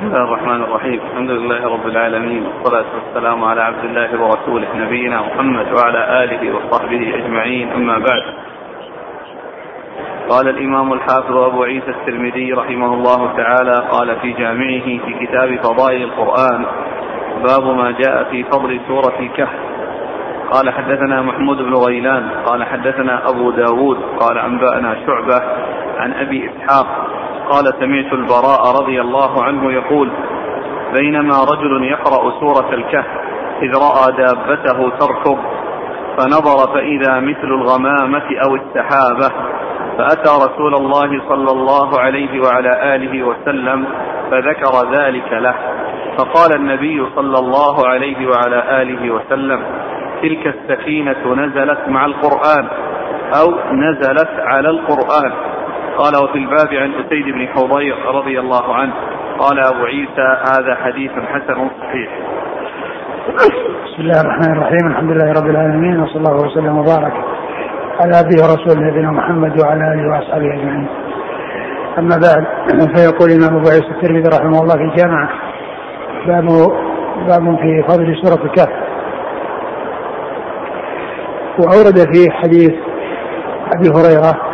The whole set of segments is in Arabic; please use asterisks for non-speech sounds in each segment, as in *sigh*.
بسم الله الرحمن الرحيم. الحمد لله رب العالمين. والصلاة والسلام على عبد الله ورسوله نبينا محمد وعلى آله وصحبه أجمعين. أما بعد. قال الإمام الحافظ أبو عيسى الترمذي رحمه الله تعالى قال في جامعه في كتاب فضائل القرآن باب ما جاء في فضل سورة الكهف قال حدثنا محمود بن غيلان قال حدثنا أبو داود قال أنبأنا شعبة عن أبي إسحاق قال سمعت البراء رضي الله عنه يقول بينما رجل يقرأ سورة الكهف إذ رأى دابته تركض فنظر فإذا مثل الغمامة أو السحابة فأتى رسول الله صلى الله عليه وعلى آله وسلم فذكر ذلك له. فقال النبي صلى الله عليه وعلى آله وسلم تلك السكينة نزلت مع القرآن أو نزلت على القرآن. قال وفي الباب عن أسيد بن حضير رضي الله عنه قال أبو عيسى هذا حديث حسن صحيح بسم الله الرحمن الرحيم الحمد لله رب العالمين وصلى الله وسلم وبارك على عبده ورسوله نبينا محمد وعلى آله وأصحابه أجمعين. أما بعد *clears throat* فيقول الإمام أبو عيسى الترمذي رحمه الله في الجامعة باب باب في فضل سورة الكهف. وأورد فيه حديث أبي هريرة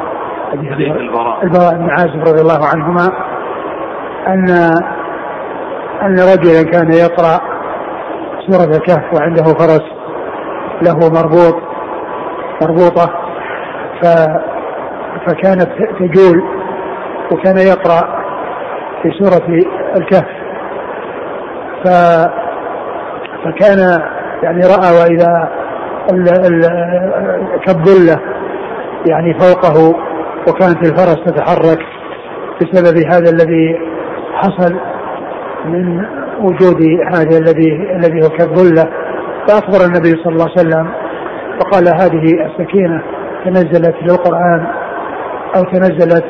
حديث البراء. البراء. بن عازب رضي الله عنهما ان أن رجلا كان يقرأ سورة الكهف وعنده فرس له مربوط مربوطة ف فكانت تجول وكان يقرأ في سورة الكهف. ف فكان يعني رأى وإذا كالظلة يعني فوقه وكانت الفرس تتحرك بسبب هذا الذي حصل من وجود هذا الذي الذي هو كالظلة. فأخبر النبي صلى الله عليه وسلم وقال هذه السكينة تنزلت للقرآن أو تنزلت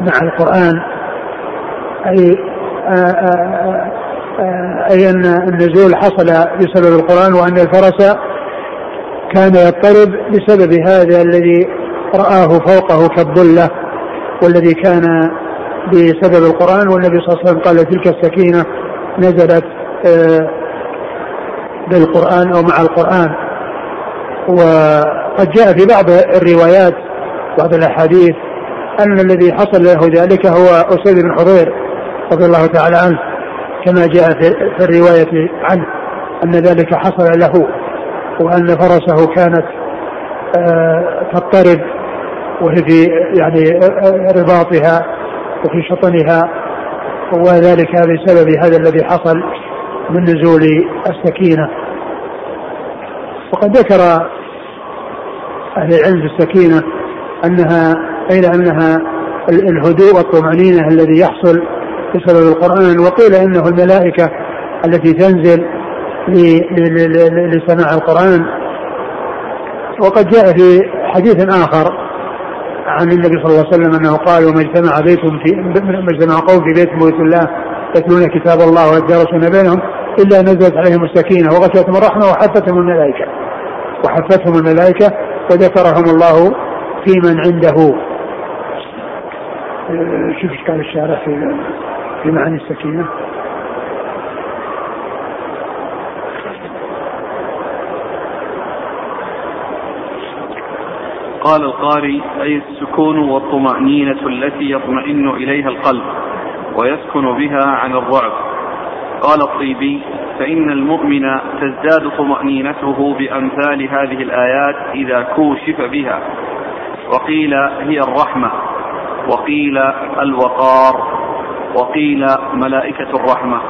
مع آآ آآ أي أن النزول حصل بسبب القرآن وأن الفرس كان يضطرب بسبب هذا الذي رآه فوقه كالظلة والذي كان بسبب القرآن والنبي صلى الله عليه وسلم قال تلك السكينة نزلت بالقرآن أو مع القرآن. وقد جاء في بعض الروايات بعض الأحاديث أن الذي حصل له ذلك هو أسيد بن حضير رضي الله تعالى عنه كما جاء في الرواية عنه أن ذلك حصل له وأن فرسه كانت تضطرب وهي في يعني رباطها وفي شطنها وذلك بسبب هذا الذي حصل من نزول السكينة. وقد ذكر أهل العلم في السكينة أنها قيل أنها الهدوء والطمأنينة الذي يحصل بسبب القرآن وقيل إنه الملائكة التي تنزل لسماع القرآن. وقد جاء في حديث آخر عن النبي صلى الله عليه وسلم أنه قال وما اجتمع بيت في ما اجتمع قوم في بيت بيت الله يتلون كتاب الله ويتدارسون بينهم إلا نزلت عليهم السكينة وغشيتهم الرحمة وحفتهم الملائكة. وحفتهم الملائكة وذكرهم الله في من عنده. شوف إيش قال الشارع في في معاني السكينة. قال القاري أي السكون والطمأنينة التي يطمئن إليها القلب ويسكن بها عن الرعب. قال الطيبي فإن المؤمن تزداد طمأنينته بأمثال هذه الآيات إذا كوشف بها. وقيل هي الرحمة وقيل الوقار وقيل ملائكة الرحمة.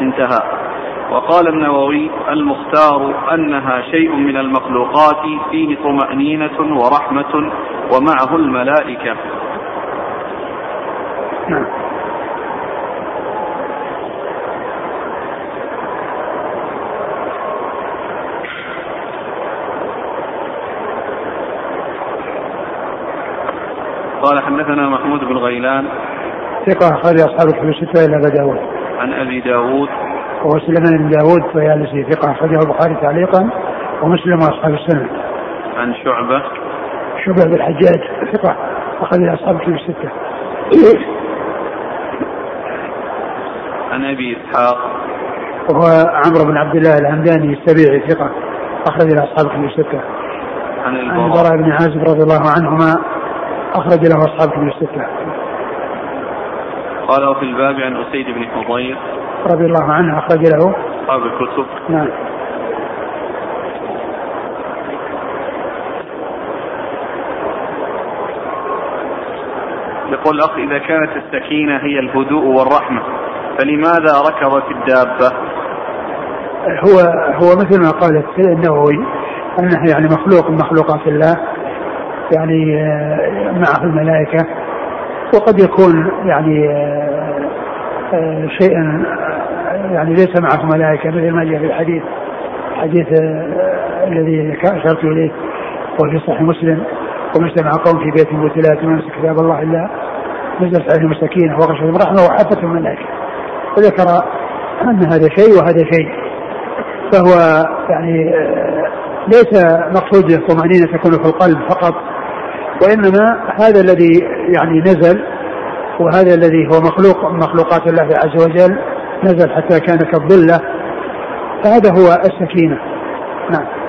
انتهى. وقال النووي المختار أنها شيء من المخلوقات فيه طمأنينة ورحمة ومعه الملائكة. نعم. قال حدثنا محمود بن غيلان. ثقة أخرج أصحاب الكتب الستة إلى أبا داود. عن أبي داود. وهو سليمان بن داود فيالسي ثقة أخرجه البخاري تعليقا ومسلم وأصحاب السنة. عن شعبة. شعبة بن الحجاج ثقة أخرج أصحاب الكتب الستة. عن أبي إسحاق. وهو عمرو بن عبد الله الهمداني السبيعي ثقة أخرج له أصحاب كتب الستة. عن عن البراء. بن عازب رضي الله عنهما أخرج له أصحاب كتب الستة. قال وفي الباب عن أسيد بن حضير. رضي الله عنه أخرج له. اصحاب الكتب. نعم. يقول الأخ إذا كانت السكينة هي الهدوء والرحمة فلماذا ركضت الدابة؟ هو هو مثل ما قال النووي أنه يعني مخلوق من مخلوقات الله يعني آه، معه الملائكة وقد يكون يعني آه، شيئا يعني ليس معه ملائكة مثل ما جاء في الحديث حديث آه، الذي أشرت إليه وفي صحيح مسلم وما اجتمع قوم في بيت لا من كتاب الله إلا نزلت عليهم السكينه وغشيتهم الرحمه وحفتهم الملائكه وذكر أن هذا شيء وهذا شيء. فهو يعني آه، ليس مقصود الطمأنينة تكون في القلب فقط وإنما هذا الذي يعني نزل وهذا الذي هو مخلوق مخلوقات الله عز وجل نزل حتى كان كالظلة فهذا هو السكينة نعم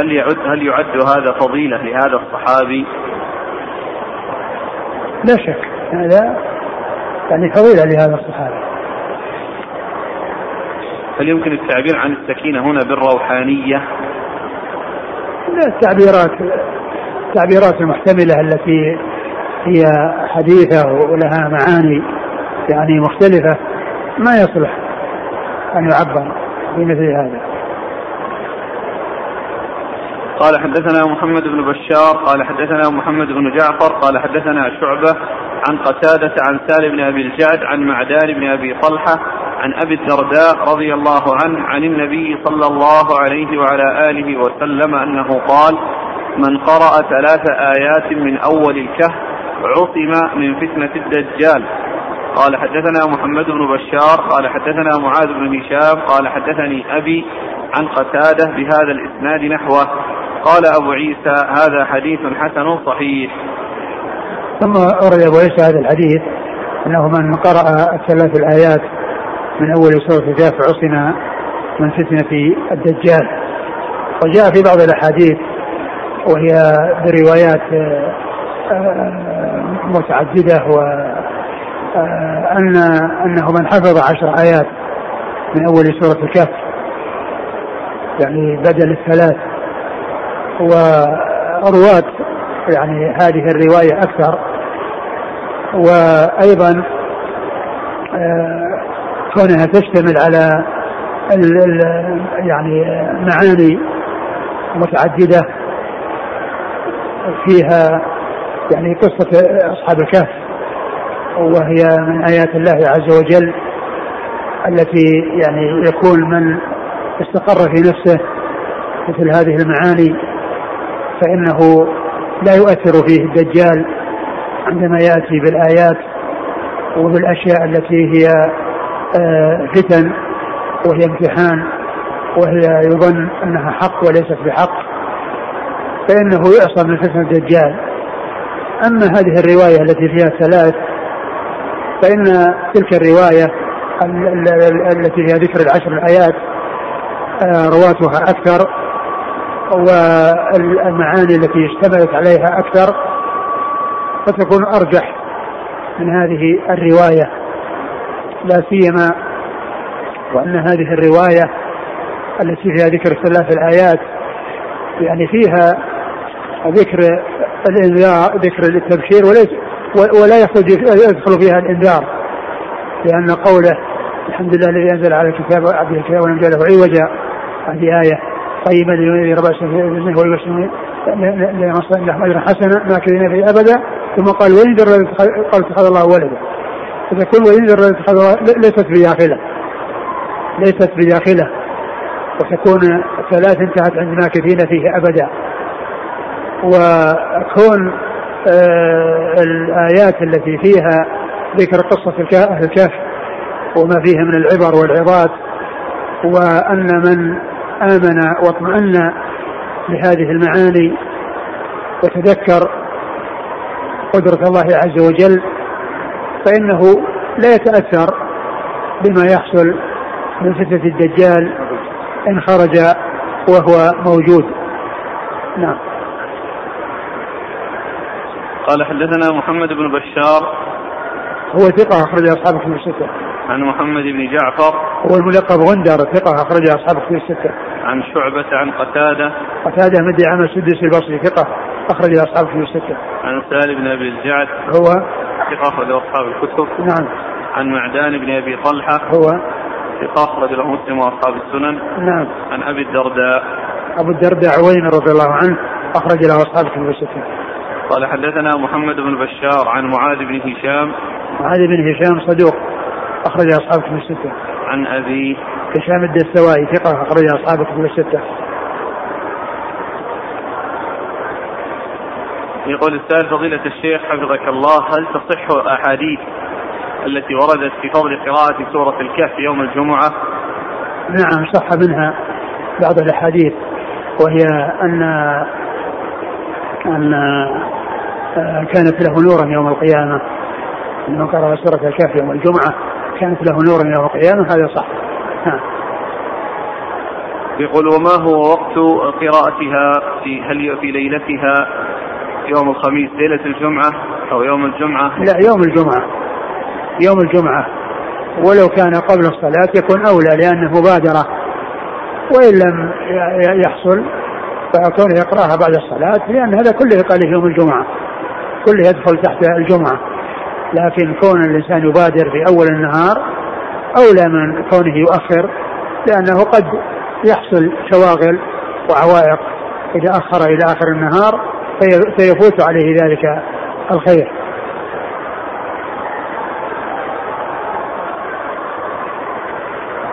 هل يعد هل يعد هذا فضيلة لهذا الصحابي؟ لا شك. هذا يعني فضيلة لهذا الصحابي. هل يمكن التعبير عن السكينة هنا بالروحانية؟ لا التعبيرات التعبيرات المحتملة التي هي حديثة ولها معاني يعني مختلفة ما يصلح أن يعبر بمثل هذا. قال حدثنا محمد بن بشار قال حدثنا محمد بن جعفر قال حدثنا شعبة عن قتادة عن سالم بن أبي الجعد عن معدان بن أبي طلحة عن أبي الدرداء رضي الله عنه عن النبي صلى الله عليه وعلى آله وسلم أنه قال من قرأ ثلاث آيات من أول الكهف عصم من فتنة الدجال قال حدثنا محمد بن بشار قال حدثنا معاذ بن هشام قال حدثني أبي عن قتادة بهذا الإسناد نحوه. قال أبو عيسى هذا حديث حسن صحيح. ثم أورد أبو عيسى هذا الحديث أنه من قرأ الثلاث الآيات من أول سورة الكهف عصم من فتنة الدجال. وجاء في بعض الأحاديث وهي بروايات آه، آه، متعددة و آه، أن أنه من حفظ عشر آيات من أول سورة الكهف يعني بدل الثلاث. ورواة يعني هذه الرواية أكثر. وأيضا آه، كونها تشتمل على ال ال يعني معاني متعددة فيها يعني قصة أصحاب الكهف وهي من آيات الله عز وجل التي يعني يكون من استقر في نفسه مثل هذه المعاني. فإنه لا يؤثر فيه الدجال عندما يأتي بالآيات وبالأشياء التي هي آه، فتن وهي امتحان وهي يظن أنها حق وليست بحق فإنه يعصم من فتنة الدجال. أما هذه الرواية التي فيها ثلاث فإن تلك الرواية ال- ال- ال- التي فيها ذكر العشر الآيات آه، رواتها أكثر. والمعاني التي اشتملت عليها أكثر فتكون أرجح من هذه الرواية. لا سيما وأن هذه الرواية التي فيها ذكر ثلاث الآيات يعني فيها ذكر الإنذار ذكر التبشير وليس ولا يخرج يدخل فيها الإنذار لأن قوله الحمد لله الذي أنزل على الكتاب عبد الكتاب ولم يجعله عوجا هذه آية طيبا لينذر بأسا منه ويبشر لهم أجرا حسنا ماكثين فيه أبدا ثم قال وينذر قال اتخذ الله ولدا فتكون وينذر اتخذ الله ليست بداخله ليست بداخله وتكون الثلاث انتهت عند ماكثين فيه أبدا وكون آه الآيات التي فيها ذكر أهل الكهف وما فيه من العبر والعظات وأن من آمن واطمأن بهذه المعاني وتذكر قدرة الله عز وجل فإنه لا يتأثر بما يحصل من فتنة الدجال إن خرج وهو موجود. نعم. قال حدثنا محمد بن بشار. هو ثقة أخرج أصحاب كتب الستة. عن محمد بن جعفر. هو الملقب غندر ثقة أخرج أصحاب كتب الستة. عن شعبة عن قتادة. قتادة مدي عام السدس البصري ثقة أخرج أصحاب كتب الستة. عن سالم بن أبي الجعد. هو؟ ثقة أخرج أصحاب الكتب. نعم. عن معدان بن أبي طلحة. هو؟ ثقة أخرج له مسلم وأصحاب السنن. نعم. عن أبي الدرداء. أبو الدرداء عوين رضي الله عنه أخرج له أصحاب كتب الستة. قال حدثنا محمد بن بشار عن معاذ بن هشام. معاذ بن هشام صدوق. أخرج أصحاب كتب الستة. عن أبيه هشام الدستوائي ثقة أخرج أصحاب كتب الستة. يقول السائل فضيلة الشيخ حفظك الله هل تصح أحاديث التي وردت في فضل قراءة سورة الكهف يوم الجمعة؟ نعم صح منها بعض الأحاديث وهي أن أن آه، كانت له نورا يوم القيامة أنه قرأ سورة الكهف يوم الجمعة كانت له نورا يوم القيامة هذا صح. نعم يقول وما هو وقت قراءتها في هل في ليلتها يوم الخميس ليلة الجمعة أو يوم الجمعة؟ لا يوم الجمعة. يوم الجمعة. ولو كان قبل الصلاة يكون أولى لأنه مبادرة. وإن لم يحصل فكونه يقرأها بعد الصلاة لأن هذا كله يقال يوم الجمعة. كله يدخل تحت الجمعة. لكن كون الإنسان يبادر في أول النهار أولى من كونه يؤخر لأنه قد يحصل شواغل وعوائق إذا أخر إلى آخر النهار فيفوت عليه ذلك الخير.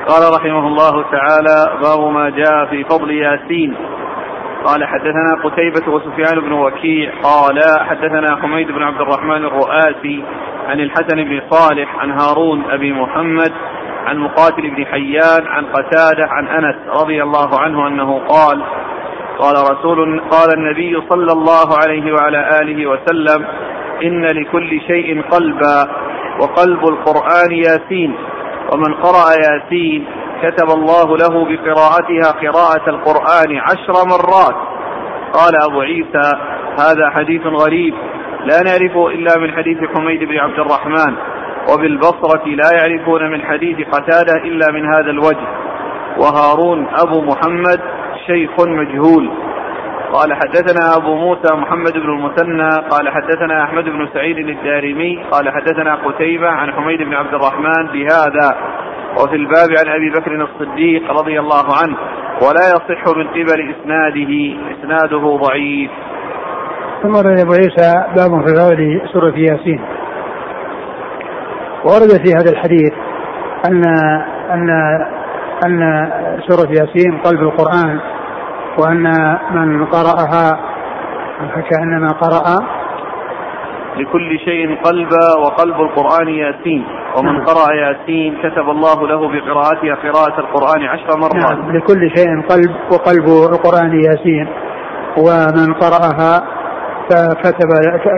قال رحمه الله تعالى باب ما جاء في فضل ياسين. قال حدثنا قتيبة وسفيان بن وكيع قال حدثنا حميد بن عبد الرحمن الرؤاسي عن الحسن بن صالح عن هارون أبي محمد عن مقاتل بن حيان عن قتادة عن أنس رضي الله عنه أنه قال قال رسول قال النبي صلى الله عليه وعلى آله وسلم إن لكل شيء قلبا وقلب القرآن ياسين ومن قرأ ياسين كتب الله له بقراءتها قراءة القرآن عشر مرات. قال أبو عيسى هذا حديث غريب. لا نعرفه إلا من حديث حميد بن عبد الرحمن وبالبصرة لا يعرفون من حديث قتادة إلا من هذا الوجه. وهارون أبو محمد شيخ مجهول. قال حدثنا أبو موسى محمد بن المثنى قال حدثنا أحمد بن سعيد الدارمي قال حدثنا قتيبة عن حميد بن عبد الرحمن بهذا. وفي الباب عن أبي بكر الصديق رضي الله عنه ولا يصح من قبل إسناده إسناده ضعيف. ثم ورد أبو عيسى باب في فضل سورة ياسين. ورد في هذا الحديث أن أن أن سورة ياسين قلب القرآن وأن من قرأها فكأنما قرأ لكل شيء قلبا وقلب القرآن ياسين. ومن نعم. قرأ ياسين كتب الله له بقراءتها قراءة القرآن عشر مرات. نعم. لكل شيء قلب وقلب القرآن ياسين. ومن قرأها فكتب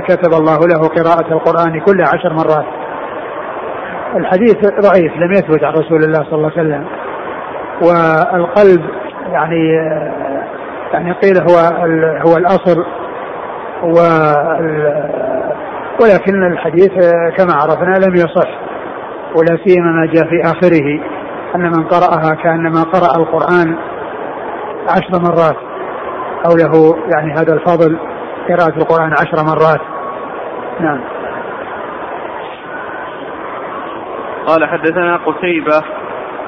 كتب الله له قراءة القرآن كل عشر مرات. الحديث ضعيف لم يثبت عن رسول الله صلى الله عليه وسلم. والقلب يعني يعني قيل هو هو الأصل. ولكن الحديث كما عرفنا لم يصح ولا سيما ما جاء في آخره أن من قرأها كأنما قرأ القرآن عشر مرات أو له يعني هذا الفضل قراءة القرآن عشر مرات. نعم. قال حدثنا قتيبة.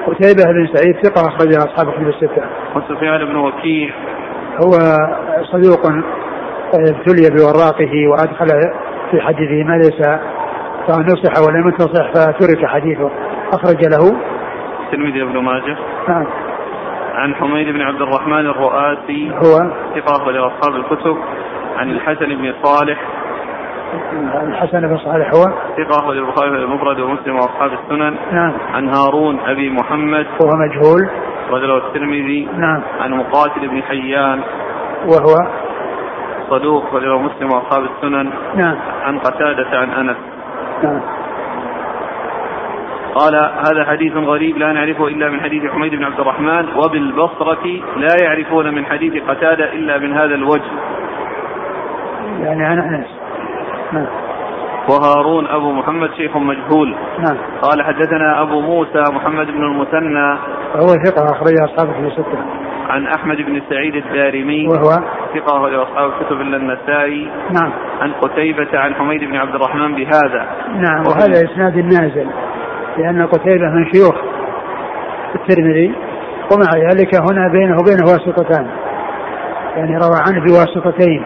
قتيبة بن سعيد ثقة أخرج أصحاب الكتب الستة. وسفيان بن وكيع. هو صدوق ابتلي بوراقه وأدخل في حديثه ما ليس فنصح ولم ينتصح فترك حديثه. أخرج له. الترمذي بن ماجه. نعم. عن حميد بن عبد الرحمن الرؤاسي. هو؟ ثقة أخرج أصحاب الكتب. عن الحسن بن صالح. الحسن بن صالح هو؟ ثقة في المفرد ومسلم وأصحاب السنن. نعم. عن هارون أبي محمد. وهو مجهول. رجله الترمذي. نعم. عن مقاتل بن حيان. وهو؟ صدوق رجله مسلم وأصحاب السنن. نعم. عن قتادة عن أنس. نعم. قال هذا حديث غريب لا نعرفه إلا من حديث حميد بن عبد الرحمن وبالبصرة لا يعرفون من حديث قتادة إلا من هذا الوجه. يعني عن أنس. نعم. وهارون أبو محمد شيخ مجهول. نعم. قال حدثنا أبو موسى محمد بن المثنى. وهو ثقة أخرج أصحابه في ستة عن أحمد بن سعيد الدارمي وهو؟ ثقة أخرج أصحاب الكتب إلا النسائي. نعم. عن قتيبة عن حميد بن عبد الرحمن بهذا. نعم وهذا إسناد نازل لأن قتيبة من شيوخ الترمذي ومع ذلك هنا بينه وبينه واسطتان. يعني روى عنه بواسطتين.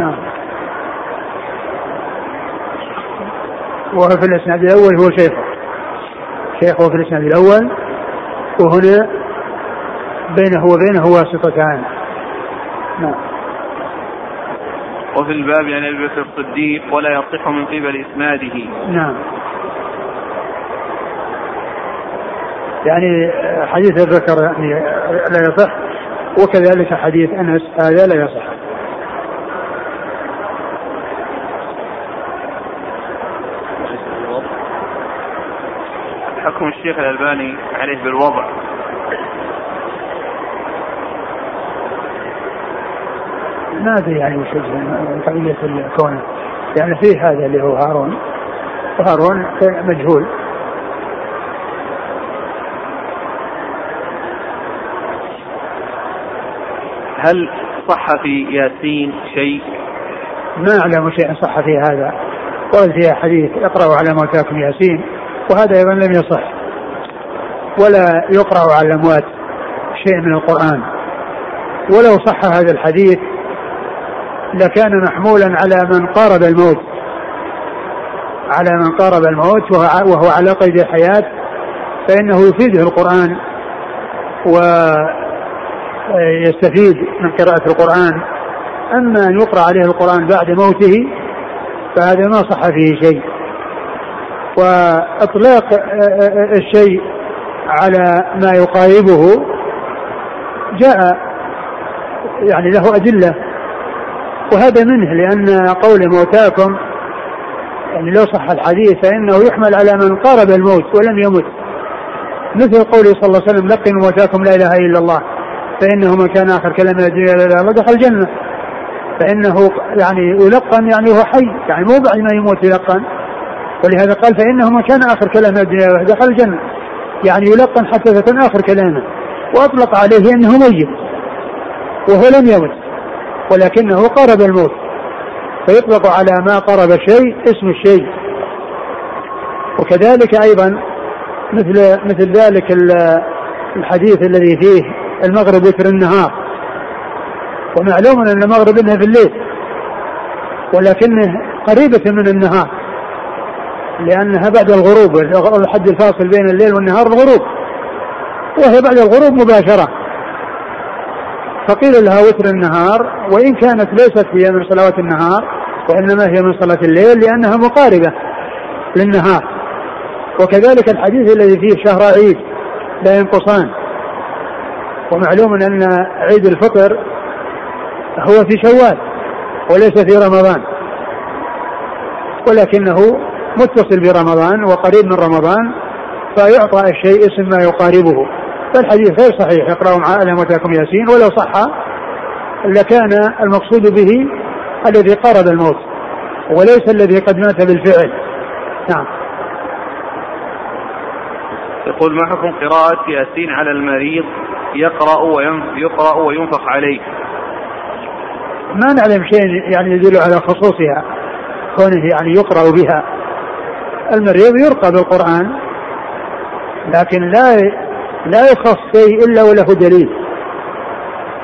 نعم. وهو في الإسناد الأول هو شيخه. شيخه في الإسناد الأول وهنا بينه وبينه واسطتان. نعم. وفي الباب عن أبي بكر الصديق ولا يصح من قبل إسناده. نعم. يعني حديث أبي بكر يعني لا يصح وكذلك حديث أنس هذا لا يصح. حكم الشيخ الألباني عليه بالوضع. ما أدري يعني وش قضية الكون. يعني فيه هذا اللي هو هارون. وهارون مجهول. هل صح في ياسين شيء؟ ما أعلم شيء صح في هذا. ورد فيها حديث اقرأوا على موتاكم ياسين. وهذا أيضا لم يصح. ولا يقرأ على الاموات شيء من القرآن. ولو صح هذا الحديث لكان محمولا على من قارب الموت على من قارب الموت وهو على قيد الحياة فإنه يفيده القرآن ويستفيد من قراءة القرآن. أما أن يقرأ عليه القرآن بعد موته فهذا ما صح فيه شيء. وإطلاق الشيء على ما يقاربه جاء يعني له أدلة. وهذا منه لأن قول موتاكم يعني لو صح الحديث فإنه يحمل على من قارب الموت ولم يمت. مثل قوله صلى الله عليه وسلم لقنوا موتاكم لا إله إلا الله فإنه من كان آخر كلام لا إله إلا الله دخل الجنة. فإنه يعني يلقن يعني هو حي يعني مو بعد ما يموت يلقن. ولهذا قال فإنه من كان آخر كلام الدنيا دخل الجنة. يعني يلقن حتى تكون آخر كلامه وأطلق عليه أنه ميت وهو لم يمت. ولكنه قارب الموت. فيطلق على ما قرب الشيء اسم الشيء. وكذلك أيضا مثل مثل ذلك الحديث الذي فيه المغرب وتر النهار. ومعلوم أن المغرب إنها في الليل ولكنه قريبة من النهار لأنها بعد الغروب الحد الفاصل بين الليل والنهار الغروب. وهي بعد الغروب مباشرة. فقيل لها وتر النهار وإن كانت ليست هي من صلوات النهار وإنما هي من صلاة الليل لأنها مقاربة للنهار. وكذلك الحديث الذي فيه شهر عيد لا ينقصان. ومعلوم أن عيد الفطر هو في شوال وليس في رمضان. ولكنه متصل برمضان وقريب من رمضان فيعطى الشيء اسم ما يقاربه. فالحديث غير صحيح. اقرأوا مع ألم وتاكم ياسين ولو صح لكان المقصود به الذي قارب الموت وليس الذي قد مات بالفعل. نعم. يقول ما حكم قراءة ياسين على المريض يقرأ يقرأ وينفخ عليه؟ ما نعلم شيء يعني يدل على خصوصها كونه يعني يقرأ بها. المريض يرقى بالقرآن لكن لا لا يخص شيء إلا وله دليل.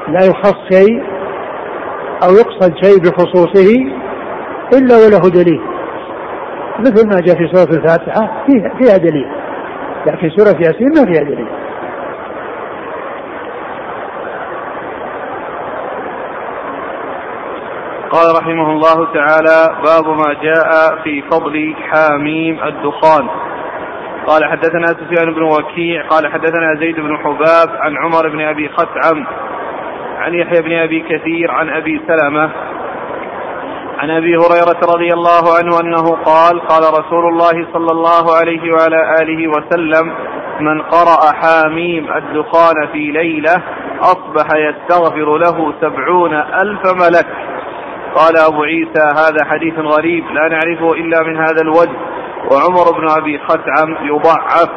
لا يخص شيء أو يقصد شيء بخصوصه إلا وله دليل. مثل ما جاء في سورة الفاتحة فيها, فيها دليل. لكن سورة ياسين ما فيها دليل. قال رحمه الله تعالى باب ما جاء في فضل حاميم الدخان. قال حدثنا سفيان بن وكيع قال حدثنا زيد بن حباب عن عمر بن أبي خثعم عن يحيى بن أبي كثير عن أبي سلمة عن أبي هريرة رضي الله عنه أنه قال قال رسول الله صلى الله عليه وعلى آله وسلم من قرأ حاميم الدخان في ليلة أصبح يستغفر له سبعون ألف ملك. قال أبو عيسى هذا حديث غريب لا نعرفه إلا من هذا الوجه. وعمر بن أبي خثعم يضعف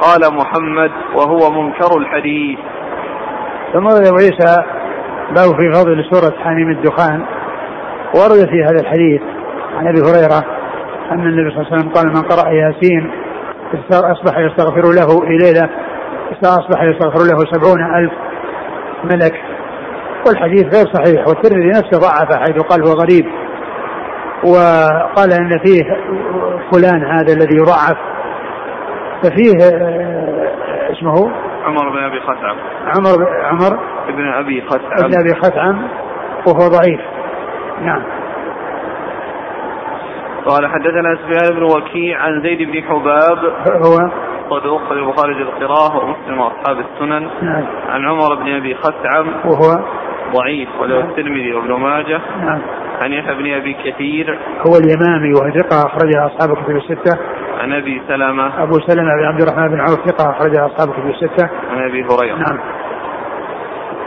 قال محمد وهو منكر الحديث. ثم أبو عيسى باب في فضل سورة حاميم الدخان. ورد في هذا الحديث عن أبي هريرة أن النبي صلى الله عليه وسلم قال من قرأ ياسين أصبح يستغفر له في ليلة أصبح يستغفر له سبعون ألف ملك. والحديث غير صحيح والترمذي نفسه ضعفه حيث قال هو غريب. وقال إن فيه فلان هذا الذي يضعف ففيه آه، اسمه؟ عمر بن أبي خثعم. عمر عمر؟ بن أبي خثعم. ابن أبي خثعم وهو ضعيف. نعم. قال حدثنا سفيان بن وكيع عن زيد بن حباب. هو؟ صدوق في البخاري القراءة ومسلم وأصحاب السنن. نعم. عن عمر بن أبي خثعم. وهو؟ ضعيف وله الترمذي وابن ماجه. نعم. عن يحيى بن أبي كثير. هو اليمامي وهو ثقة أخرجها أصحاب الكتب الستة. عن أبي سلمة. أبو سلمة بن عبد الرحمن بن عوف ثقة أخرجها أصحاب الكتب الستة. عن أبي هريرة. نعم.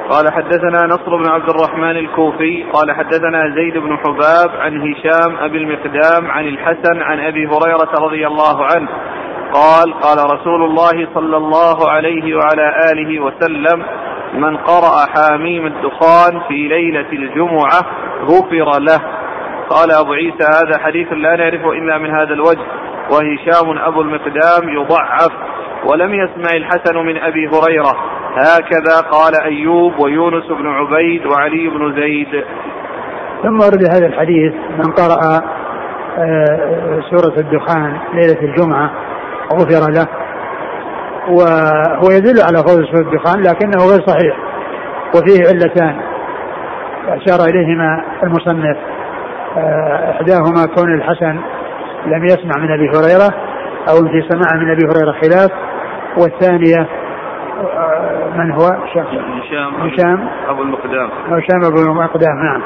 قال حدثنا نصر بن عبد الرحمن الكوفي. قال حدثنا زيد بن حباب عن هشام أبي المقدام عن الحسن عن أبي هريرة رضي الله عنه. قال قال رسول الله صلى الله عليه وعلى آله وسلم من قرأ حاميم الدخان في ليلة الجمعة غفر له. قال أبو عيسى هذا حديث لا نعرفه إلا من هذا الوجه وهشام أبو المقدام يضعف. ولم يسمع الحسن من أبي هريرة هكذا قال أيوب ويونس بن عبيد وعلي بن زيد. ثم ورد هذا الحديث من قرأ آه، سورة الدخان ليلة الجمعة غفر له. وهو يدل على فضل سورة الدخان لكنه غير صحيح وفيه علتان. أشار إليهما المصنف. آه، إحداهما كون الحسن لم يسمع من أبي هريرة أو في سماع من أبي هريرة خلاف. والثانية آه، من هو؟ هشام. هشام. أبو المقدام. هشام أبو المقدام نعم.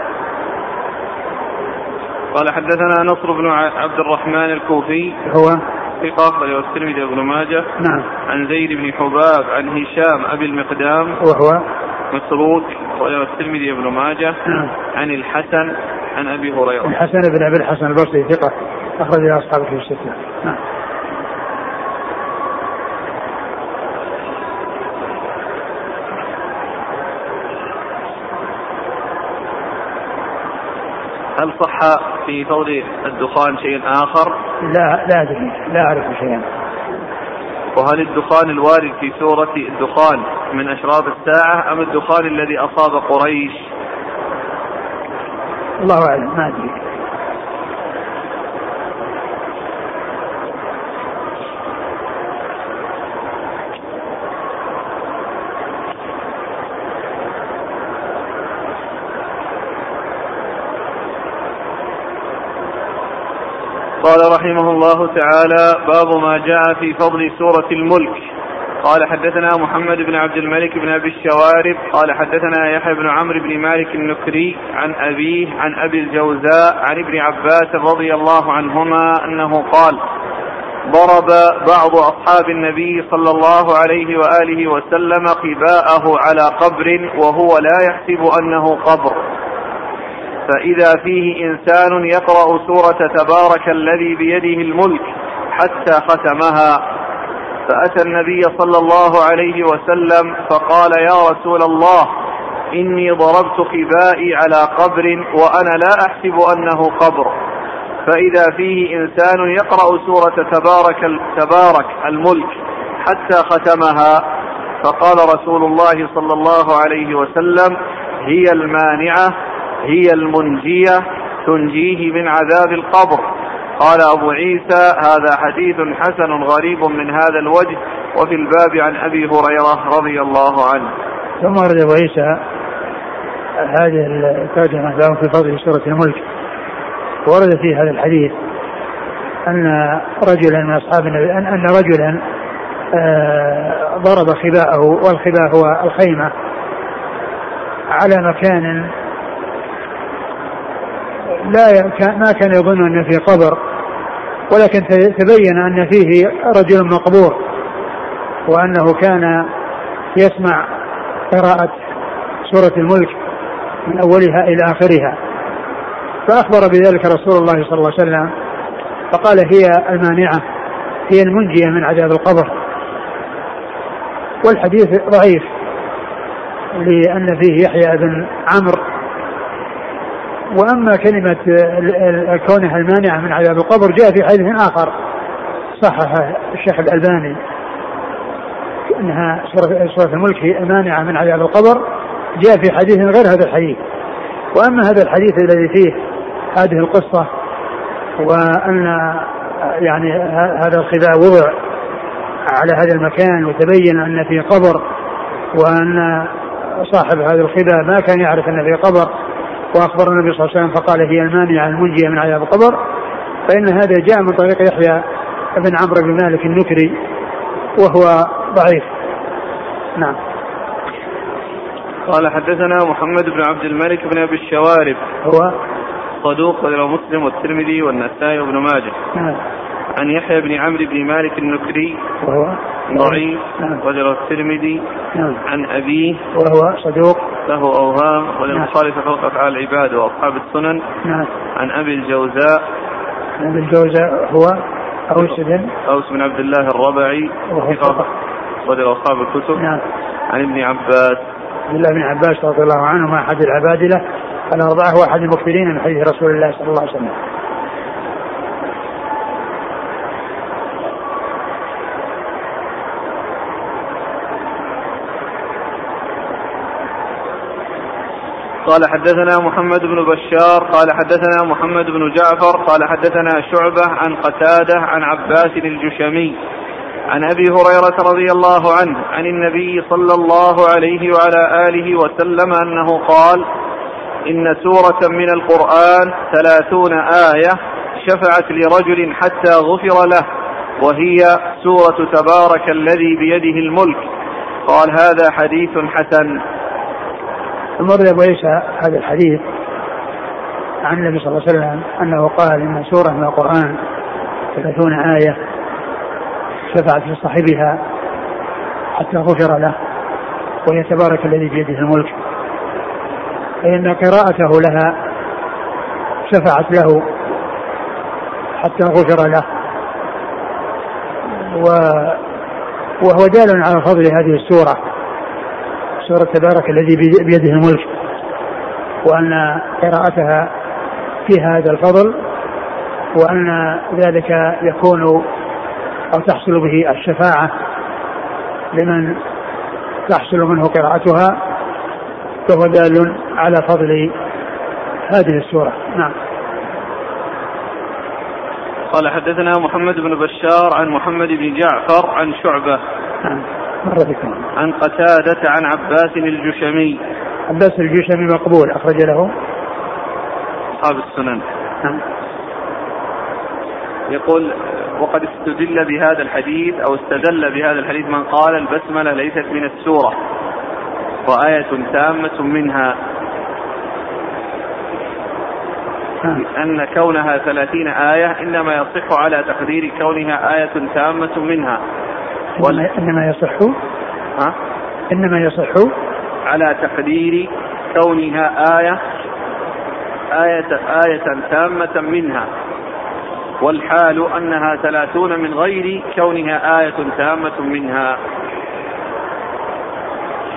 قال حدثنا نصر بن عبد الرحمن الكوفي. هو؟ ثقة أخرجه الترمذي وابن ماجه. نعم. عن زيد بن حباب عن هشام أبي المقدام. وهو؟ مسروق أخرجه الترمذي وابن ماجه. نعم. عن الحسن عن أبي هريرة. الحسن بن أبي الحسن البصري ثقة أخرج أصحابه في الستة. نعم. هل صح في فضل الدخان شيء آخر؟ لا لا أدري لا أعرف شيئا وهل الدخان الوارد في سورة الدخان من أشراط الساعة أم الدخان الذي أصاب قريش؟ الله أعلم ما أدري قال رحمه الله تعالى باب ما جاء في فضل سورة الملك. قال حدثنا محمد بن عبد الملك بن أبي الشوارب. قال حدثنا يحيى بن عمرو بن مالك النكري عن أبيه عن أبي الجوزاء عن ابن عباس رضي الله عنهما أنه قال ضرب بعض أصحاب النبي صلى الله عليه وآله وسلم قباءه على قبر وهو لا يحسب أنه قبر. فإذا فيه إنسان يقرأ سورة تبارك الذي بيده الملك حتى ختمها فأتى النبي صلى الله عليه وسلم فقال يا رسول الله إني ضربت خبائي على قبر وأنا لا أحسب أنه قبر. فإذا فيه إنسان يقرأ سورة تبارك تبارك الملك حتى ختمها فقال رسول الله صلى الله عليه وسلم هي المانعة هي المنجية تنجيه من عذاب القبر. قال أبو عيسى هذا حديث حسن غريب من هذا الوجه وفي الباب عن أبي هريرة رضي الله عنه. ثم ورد أبو عيسى هذه الترجمة باب في فضل سورة الملك. ورد في هذا الحديث أن رجلا من أصحاب النبي أن, أن رجلا آه، ضرب خباءه والخباء هو الخيمة على مكان لا ما كان يظن أن فيه قبر ولكن تبين أن فيه رجل مقبور وأنه كان يسمع قراءة سورة الملك من أولها إلى آخرها. فأخبر بذلك رسول الله صلى الله عليه وسلم فقال هي المانعة هي المنجية من عذاب القبر. والحديث ضعيف لأن فيه يحيى بن عمرو وأما كلمة كونها المانعة من عذاب القبر جاء في حديث آخر صحح الشيخ الألباني إنها سوره الملك هي المانعه من عذاب القبر جاء في حديث غير هذا الحديث. وأما هذا الحديث الذي فيه هذه القصة وأن يعني هذا الخباء وضع على هذا المكان وتبين أن فيه قبر وأن صاحب هذا الخباء ما كان يعرف أن فيه قبر وأخبر النبي صلى الله عليه وسلم فقال هي المانعة المنجية من عذاب القبر فإن هذا جاء من طريق يحيى بن عمرو بن مالك النكري وهو ضعيف. نعم. قال حدثنا محمد بن عبد الملك بن أبي الشوارب. هو؟ صدوق رواه مسلم والترمذي والنسائي وابن ماجه. نعم. عن يحيى بن عمرو بن مالك النكري. وهو؟ ضعيف. نعم. الترمذي. نعم. عن أبيه. وهو صدوق. له أوهام وللبخاري نعم. فوق افعال العباد وأصحاب السنن. نعم. عن أبي الجوزاء. أبي الجوزاء هو أوس بن أوس بن عبد الله الربعي. وهو أخرجه أصحاب الكتب. نعم. عن ابن عباس. عبد الله بن عباس رضي الله عنهما أحد العبادلة. الأربعة هو أحد المكثرين من حديث رسول الله صلى الله عليه وسلم. قال حدثنا محمد بن بشار قال حدثنا محمد بن جعفر قال حدثنا شعبة عن قتادة عن عباس الجشمي عن أبي هريرة رضي الله عنه عن النبي صلى الله عليه وعلى آله وسلم أنه قال إن سورة من القرآن ثلاثون آية شفعت لرجل حتى غفر له وهي سورة تبارك الذي بيده الملك. قال هذا حديث حسن. المر ابو عيسى هذا الحديث عن النبي صلى الله عليه وسلم أنه قال إن سورة من القرآن ثلاثون آية شفعت لصاحبها حتى غفر له وهي تبارك الذي بيده الملك. فإن قراءته لها شفعت له حتى غفر له. و وهو دال على فضل هذه السورة. سورة تبارك الذي بيده الملك وأن قراءتها فيها هذا الفضل وأن ذلك يكون أو تحصل به الشفاعة لمن تحصل منه قراءتها فهو دال على فضل هذه السورة. نعم. قال حدثنا محمد بن بشار عن محمد بن جعفر عن شعبة. نعم. مر بكم. عن قتادة عن عباس الجشمي. عباس الجشمي مقبول أخرج له. أصحاب السنن. نعم. يقول وقد استدل بهذا الحديث أو استدل بهذا الحديث من قال البسملة ليست من السورة. وآية تامة منها أن كونها ثلاثين آية إنما يصح على تقدير كونها آية تامة منها. إنما يصح ها؟ إنما يصح على تقدير كونها آية آية آية تامة منها. والحال أنها ثلاثون من غير كونها آية تامة منها.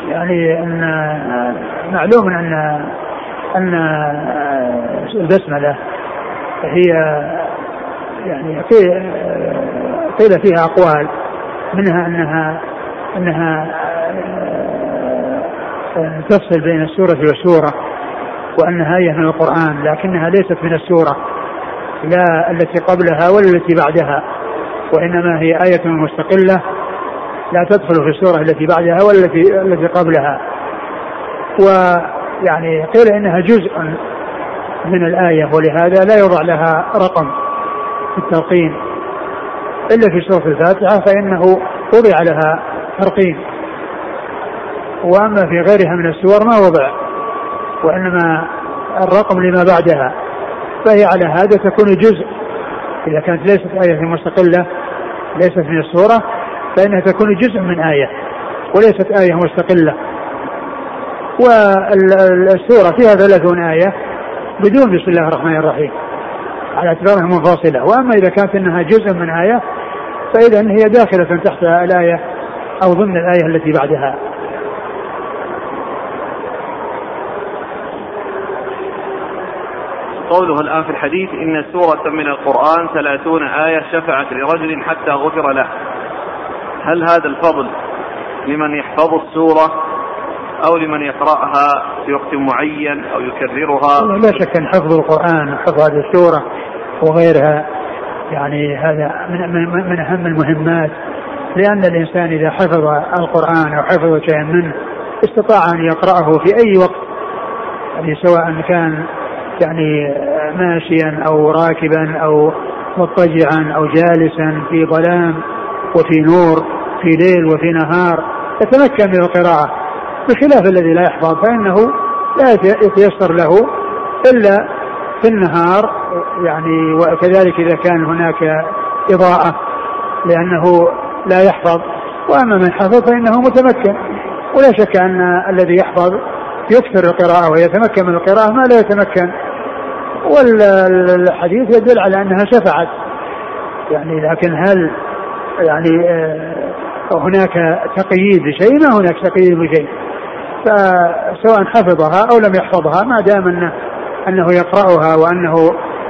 يعني أن معلوم أن أن البسملة هي يعني قيل فيها أقوال. منها أنها أنها تفصل بين السورة والسورة وأنها آية من القرآن لكنها ليست من السورة لا التي قبلها ولا التي بعدها وإنما هي آية مستقلة لا تدخل في السورة التي بعدها ولا التي التي قبلها. و يعني قيل إنها جزء من الآية ولهذا لا يوضع لها رقم في التلقين. إلا في سورة الفاتحة فإنه وضع لها ترقيم. وأما في غيرها من السور ما وضع وإنما الرقم لما بعدها فهي على هذا تكون جزء. إذا كانت ليست آية مستقلة ليست من السورة فإنها تكون جزء من آية وليست آية مستقلة. والسورة فيها ثلاثون آية بدون بسم الله الرحمن الرحيم. على اعتبارها منفصلة. وأما إذا كانت أنها جزء من آية فإذا هي داخلة تحت الآية أو ضمن الآية التي بعدها. قوله الآن في الحديث إن سورة من القرآن ثلاثون آية شفعت لرجل حتى غفر له. هل هذا الفضل لمن يحفظ السورة أو لمن يقرأها في وقت معين أو يكررها. لا شك أن حفظ القرآن وحفظ هذه السورة وغيرها يعني هذا من, من, من أهم المهمات لأن الإنسان إذا حفظ القرآن أو حفظ شيئا منه استطاع أن يقرأه في أي وقت يعني سواء كان يعني ماشيا أو راكبا أو مضطجعا أو جالسا في ظلام وفي نور في ليل وفي نهار يتمكن من القراءة. بخلاف الذي لا يحفظ فإنه لا يتيسر له إلا في النهار يعني وكذلك إذا كان هناك إضاءة لأنه لا يحفظ. وأما من حفظ فإنه متمكن. ولا شك أن الذي يحفظ يكثر القراءة ويتمكن من القراءة ما لا يتمكن. والحديث يدل على أنها شفعت. يعني لكن هل يعني آه، هناك تقييد لشيء ما هناك تقييد لشيء فسواء حفظها أو لم يحفظها ما دام انه أنه يقرأها وأنه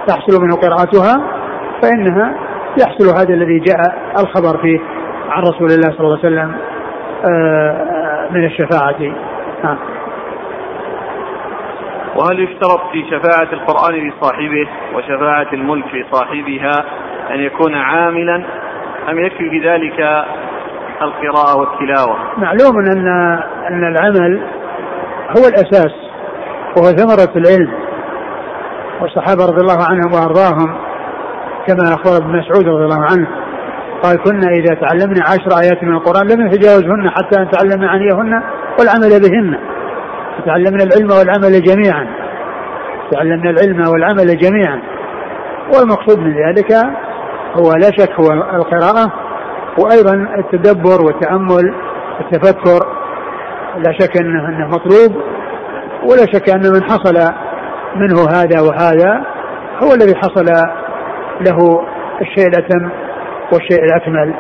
تحصل منه قراءتها فإنها يحصل هذا الذي جاء الخبر فيه عن رسول الله صلى الله عليه وسلم آه، من الشفاعة. نعم. وهل يشترط في شفاعة القرآن لصاحبه وشفاعة الملك لصاحبها أن يكون عاملا؟ أم يكفي بذلك القراءة والتلاوة. معلوم أن أن العمل هو الأساس وهو ثمرة العلم. والصحابة رضي الله عنهم وأرضاهم كما أخبر ابن مسعود رضي الله عنه. قال كنا إذا تعلمنا عشر آيات من القرآن لم نتجاوزهن حتى نتعلم معانيهن والعمل بهن. تعلمنا العلم والعمل جميعا. تعلمنا العلم والعمل جميعا. والمقصود من ذلك هو لا شك هو القراءة وأيضا التدبر والتأمل والتفكر لا شك أنه, أنه مطلوب ولا شك أن من حصل منه هذا وهذا هو الذي حصل له الشيء الأتم والشيء الأكمل.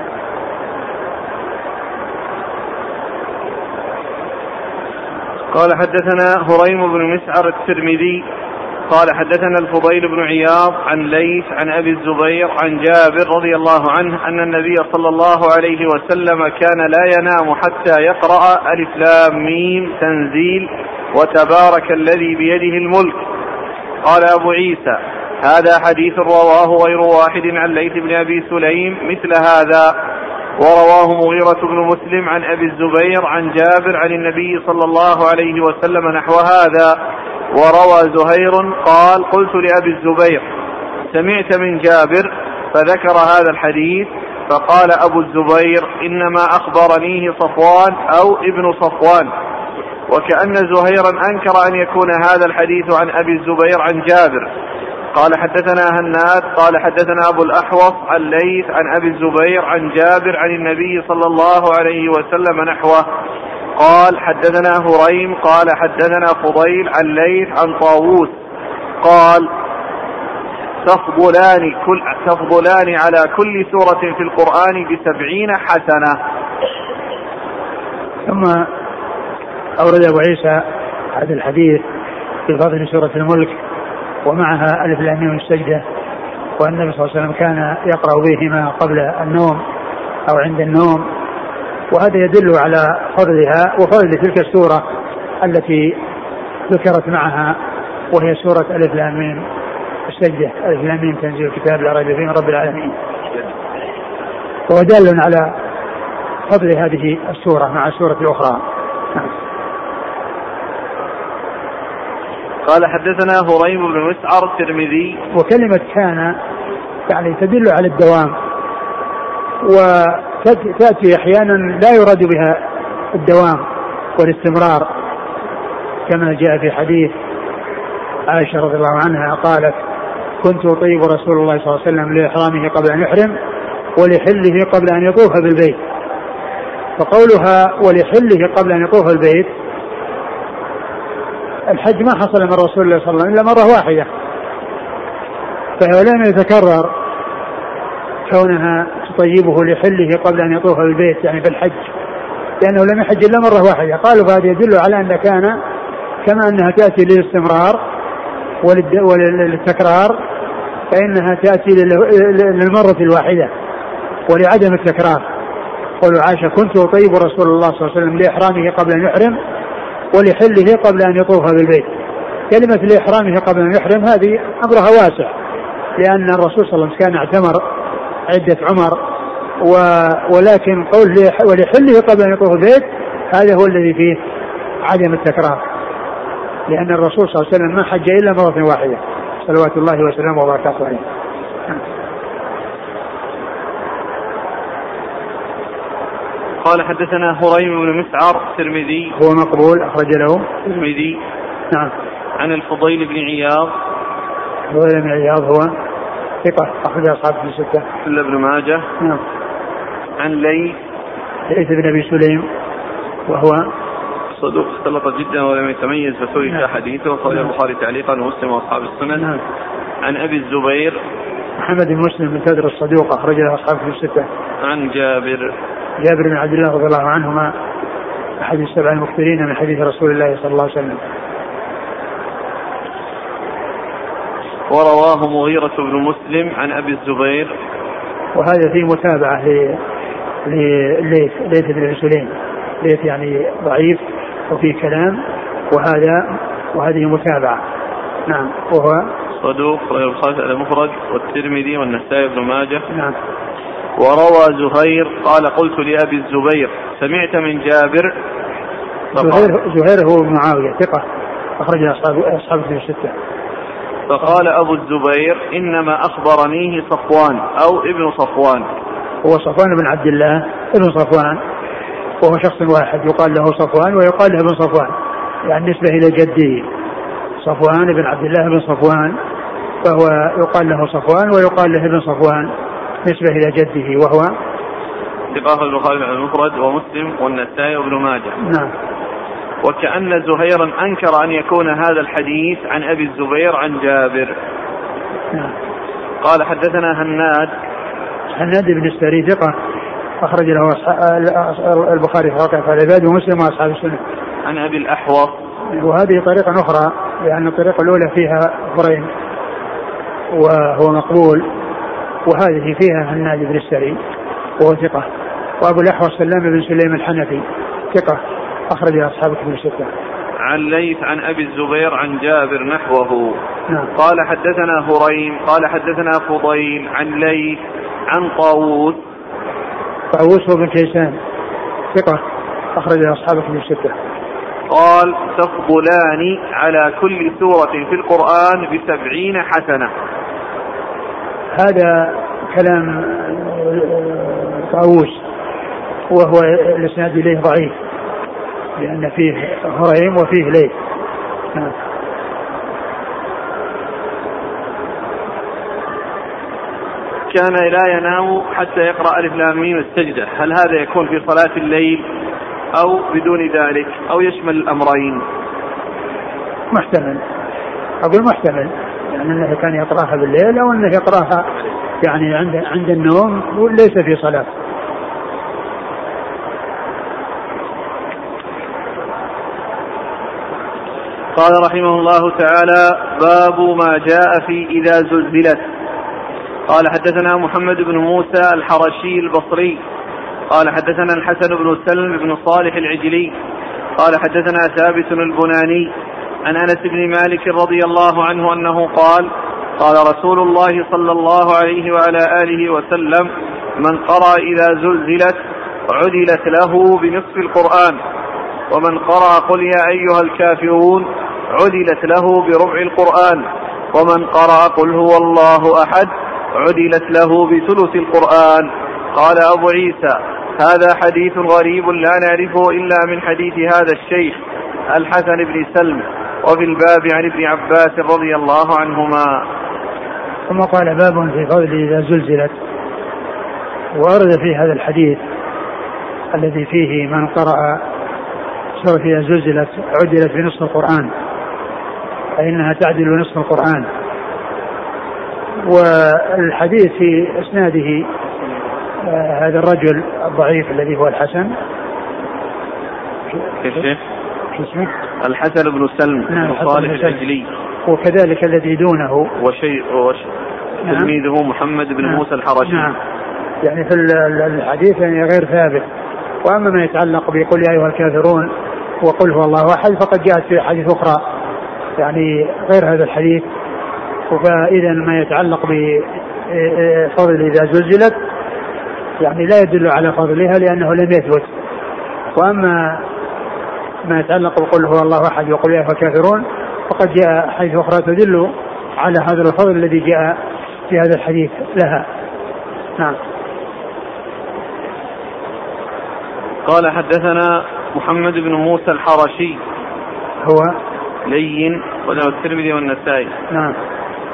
قال حدثنا هريم بن مسعر الترمذي قال حدثنا الفضيل بن عياض عن ليث عن أبي الزبير عن جابر رضي الله عنه أن النبي صلى الله عليه وسلم كان لا ينام حتى يقرأ ألف لام ميم تنزيل وتبارك الذي بيده الملك. قال أبو عيسى هذا حديث رواه غير واحد عن ليث بن أبي سليم مثل هذا. ورواه مغيرة بن مسلم عن أبي الزبير عن جابر عن النبي صلى الله عليه وسلم نحو هذا. وروى زهير قال قلت لأبي الزبير سمعت من جابر فذكر هذا الحديث فقال أبو الزبير إنما أخبرنيه صفوان أو ابن صفوان وكأن زهيرا أنكر أن يكون هذا الحديث عن أبي الزبير عن جابر. قال حدثنا هناد قال حدثنا أبو الأحوص عن ليث عن أبي الزبير عن جابر عن النبي صلى الله عليه وسلم نحوه قال حدثنا هريم قال حدثنا فضيل عن ليث عن طاووس قال تفضلان كل تفضلان على كل سورة في القرآن بسبعين حسنة. ثم أورد أبو عيسى هذا الحديث في فضل سورة الملك ومعها ألف لام السجدة وأن النبي صلى الله عليه وسلم كان يقرأ بهما قبل النوم أو عند النوم. وهذا يدل على فضلها وفضل تلك السورة التي ذكرت معها وهي سورة ألف لام السجدة ألف لام تنزيل الكتاب لا ريب فيه من رب العالمين. وهو دال على فضل هذه السورة مع السورة الأخرى. نعم. قال حدثنا هريم بن مسعر الترمذي. وكلمة كان يعني تدل على الدوام. وتأتي أحيانا لا يراد بها الدوام والاستمرار كما جاء في حديث عائشة رضي الله عنها قالت كنت أطيب رسول الله صلى الله عليه وسلم لإحرامه قبل أن يحرم ولحله قبل أن يطوف بالبيت. فقولها ولحله قبل أن يطوف البيت الحج ما حصل من رسول الله صلى الله عليه وسلم إلا مرة واحدة فهو لم يتكرر كونها تطيبه لحله قبل أن يطوف بالبيت يعني في الحج. لأنه لم يحج إلا مرة واحدة. قالوا فهذا يدل على أن كان كما أنها تأتي للاستمرار وللتكرار فإنها تأتي للمرة الواحدة ولعدم التكرار. قول عائشة كنت أطيب رسول الله صلى الله عليه وسلم لإحرامه قبل أن يحرم ولحله قبل أن يطوف بالبيت. كلمة لإحرامه قبل أن يحرم هذه أمرها واسع لأن الرسول صلى الله عليه وسلم كان اعتمر عدة عمر و ولكن قول ولحله قبل أن يطوف البيت هذا هو الذي فيه عدم التكرار. لأن الرسول صلى الله عليه وسلم ما حج إلا مرة واحدة صلوات الله وسلامه وبركاته عليه. قال حدثنا هريم بن مسعر الترمذي هو مقبول أخرج له. الترمذي نعم. عن الفضيل بن عياض. الفضيل بن عياض هو ثقة أخرج أصحاب في الستة. إلا ابن ماجه. نعم. عن ليث ليث بن أبي سليم وهو صدوق اختلط جدا ولم يتميز فسئل نعم. حديثه وقال نعم. البخاري تعليقا ومسلم وأصحاب السنن. نعم. عن أبي الزبير. محمد بن مسلم بن كدر الصدوق اخرج له أصحاب في الستة. عن جابر. جابر بن عبد الله رضي الله عنهما أحد السبع المكثرين من حديث رسول الله صلى الله عليه وسلم. ورواه مغيرة بن مسلم عن أبي الزبير. وهذا فيه متابعة لليث ليث بن سليم ليث يعني ضعيف وفيه كلام وهذا وهذه متابعة. نعم وهو صدوق البخاري المفرد والترمذي والنسائي بن ماجه. نعم. وروى زهير قال قلت لأبي الزبير سمعت من جابر. زهير زهير هو معاوية ثقة أخرج أصحاب أصحاب في الستة. فقال أبو الزبير إنما أخبرنيه صفوان أو ابن صفوان. هو صفوان بن عبد الله ابن صفوان. وهو شخص واحد يقال له صفوان ويقال له ابن صفوان. يعني نسبة إلى جده صفوان بن عبد الله بن صفوان. فهو يقال له صفوان ويقال له ابن صفوان. نسبة إلى جده وهو؟ ثقة البخاري المفرد ومسلم والنسائي وابن ماجه. نعم. وكأن زهيرا أنكر أن يكون هذا الحديث عن أبي الزبير عن جابر. قال حدثنا هناد. هناد بن السري ثقة. أخرج له البخاري في واقع العباد ومسلم وأصحاب السنة. عن أبي الأحوص. وهذه طريقة أخرى لأن الطريقة الأولى فيها فرين وهو مقبول. وهذه فيها هناد بن السري وهو ثقة. وأبو الأحوص سلام بن سليم الحنفي ثقة. أخرج أصحاب كتب الستة. عن ليث عن أبي الزبير عن جابر نحوه. نعم. قال حدثنا هريم قال حدثنا فضيل عن ليث عن طاووس. طاووس بن كيسان. ثقة. أخرج أصحاب كتب الستة. قال تفضلان على كل سورة في القرآن بسبعين حسنة. هذا كلام آه، طاووس. وهو الإسناد إليه ضعيف. لأن فيه هريم وفيه ليث نعم. كان لا ينام حتى يقرأ ألف لام ميم السجدة. هل هذا يكون في صلاة الليل أو بدون ذلك أو يشمل الأمرين؟ محتمل. أقول محتمل. يعني أنه كان يقرأها بالليل أو أنه يقرأها يعني عند عند النوم وليس في صلاة. قال رحمه الله تعالى باب ما جاء في إذا زلزلت. قال حدثنا محمد بن موسى الحرشي البصري. قال حدثنا الحسن بن سلم بن صالح العجلي. قال حدثنا ثابت البناني عن أنس بن مالك رضي الله عنه أنه قال قال رسول الله صلى الله عليه وعلى آله وسلم من قرأ إذا زلزلت عدلت له بنصف القرآن. ومن قرأ قل يا أيها الكافرون عدلت له بربع القرآن. ومن قرأ قل هو الله أحد عدلت له بثلث القرآن. قال أبو عيسى هذا حديث غريب لا نعرفه إلا من حديث هذا الشيخ الحسن بن سلم وفي الباب عن ابن عباس رضي الله عنهما. ثم قال باب في فضل إذا زلزلت. وأرد في هذا الحديث الذي فيه من قرأ سورة إذا زلزلت عدلت بنصف القرآن. فإنها تعدل نصف القرآن. والحديث في إسناده آه هذا الرجل الضعيف الذي هو الحسن. كيف؟ اسمه؟ الحسن بن سلم نعم صالح العجلي وكذلك الذي دونه. وشيء وش... نعم. تلميذه محمد بن نعم. موسى الحرشي. نعم. يعني في الحديث يعني غير ثابت. وأما ما يتعلق بقل يا أيها الكافرون وقل هو الله أحد فقد جاءت في احاديث أخرى يعني غير هذا الحديث. فاذا ما يتعلق بفضل إذا زلزلت يعني لا يدل على فضلها لأنه لم يثبت. وأما ما يتعلق بقل هو الله أحد وقل يا ايها الكافرون فقد جاء حديث أخرى تدل على هذا الفضل الذي جاء في هذا الحديث لها. نعم. قال حدثنا محمد بن موسى الحرشي. هو لين وله الترمذي والنسائي. نعم.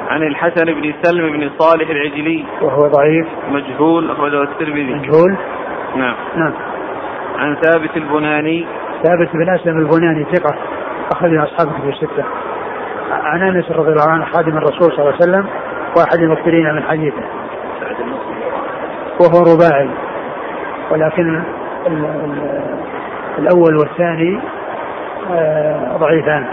عن الحسن بن سلم بن صالح العجلي. وهو ضعيف. مجهول أخرجه الترمذي. مجهول؟ نعم. نعم. عن ثابت البناني. ثابت بن أسلم البناني ثقة أخرج أصحابه في الستة. عن أنس رضي الله عنه خادم الرسول صلى الله عليه وسلم واحد المكثرين من حديثه. وهو رباعي. ولكن الأول والثاني آه ضعيفان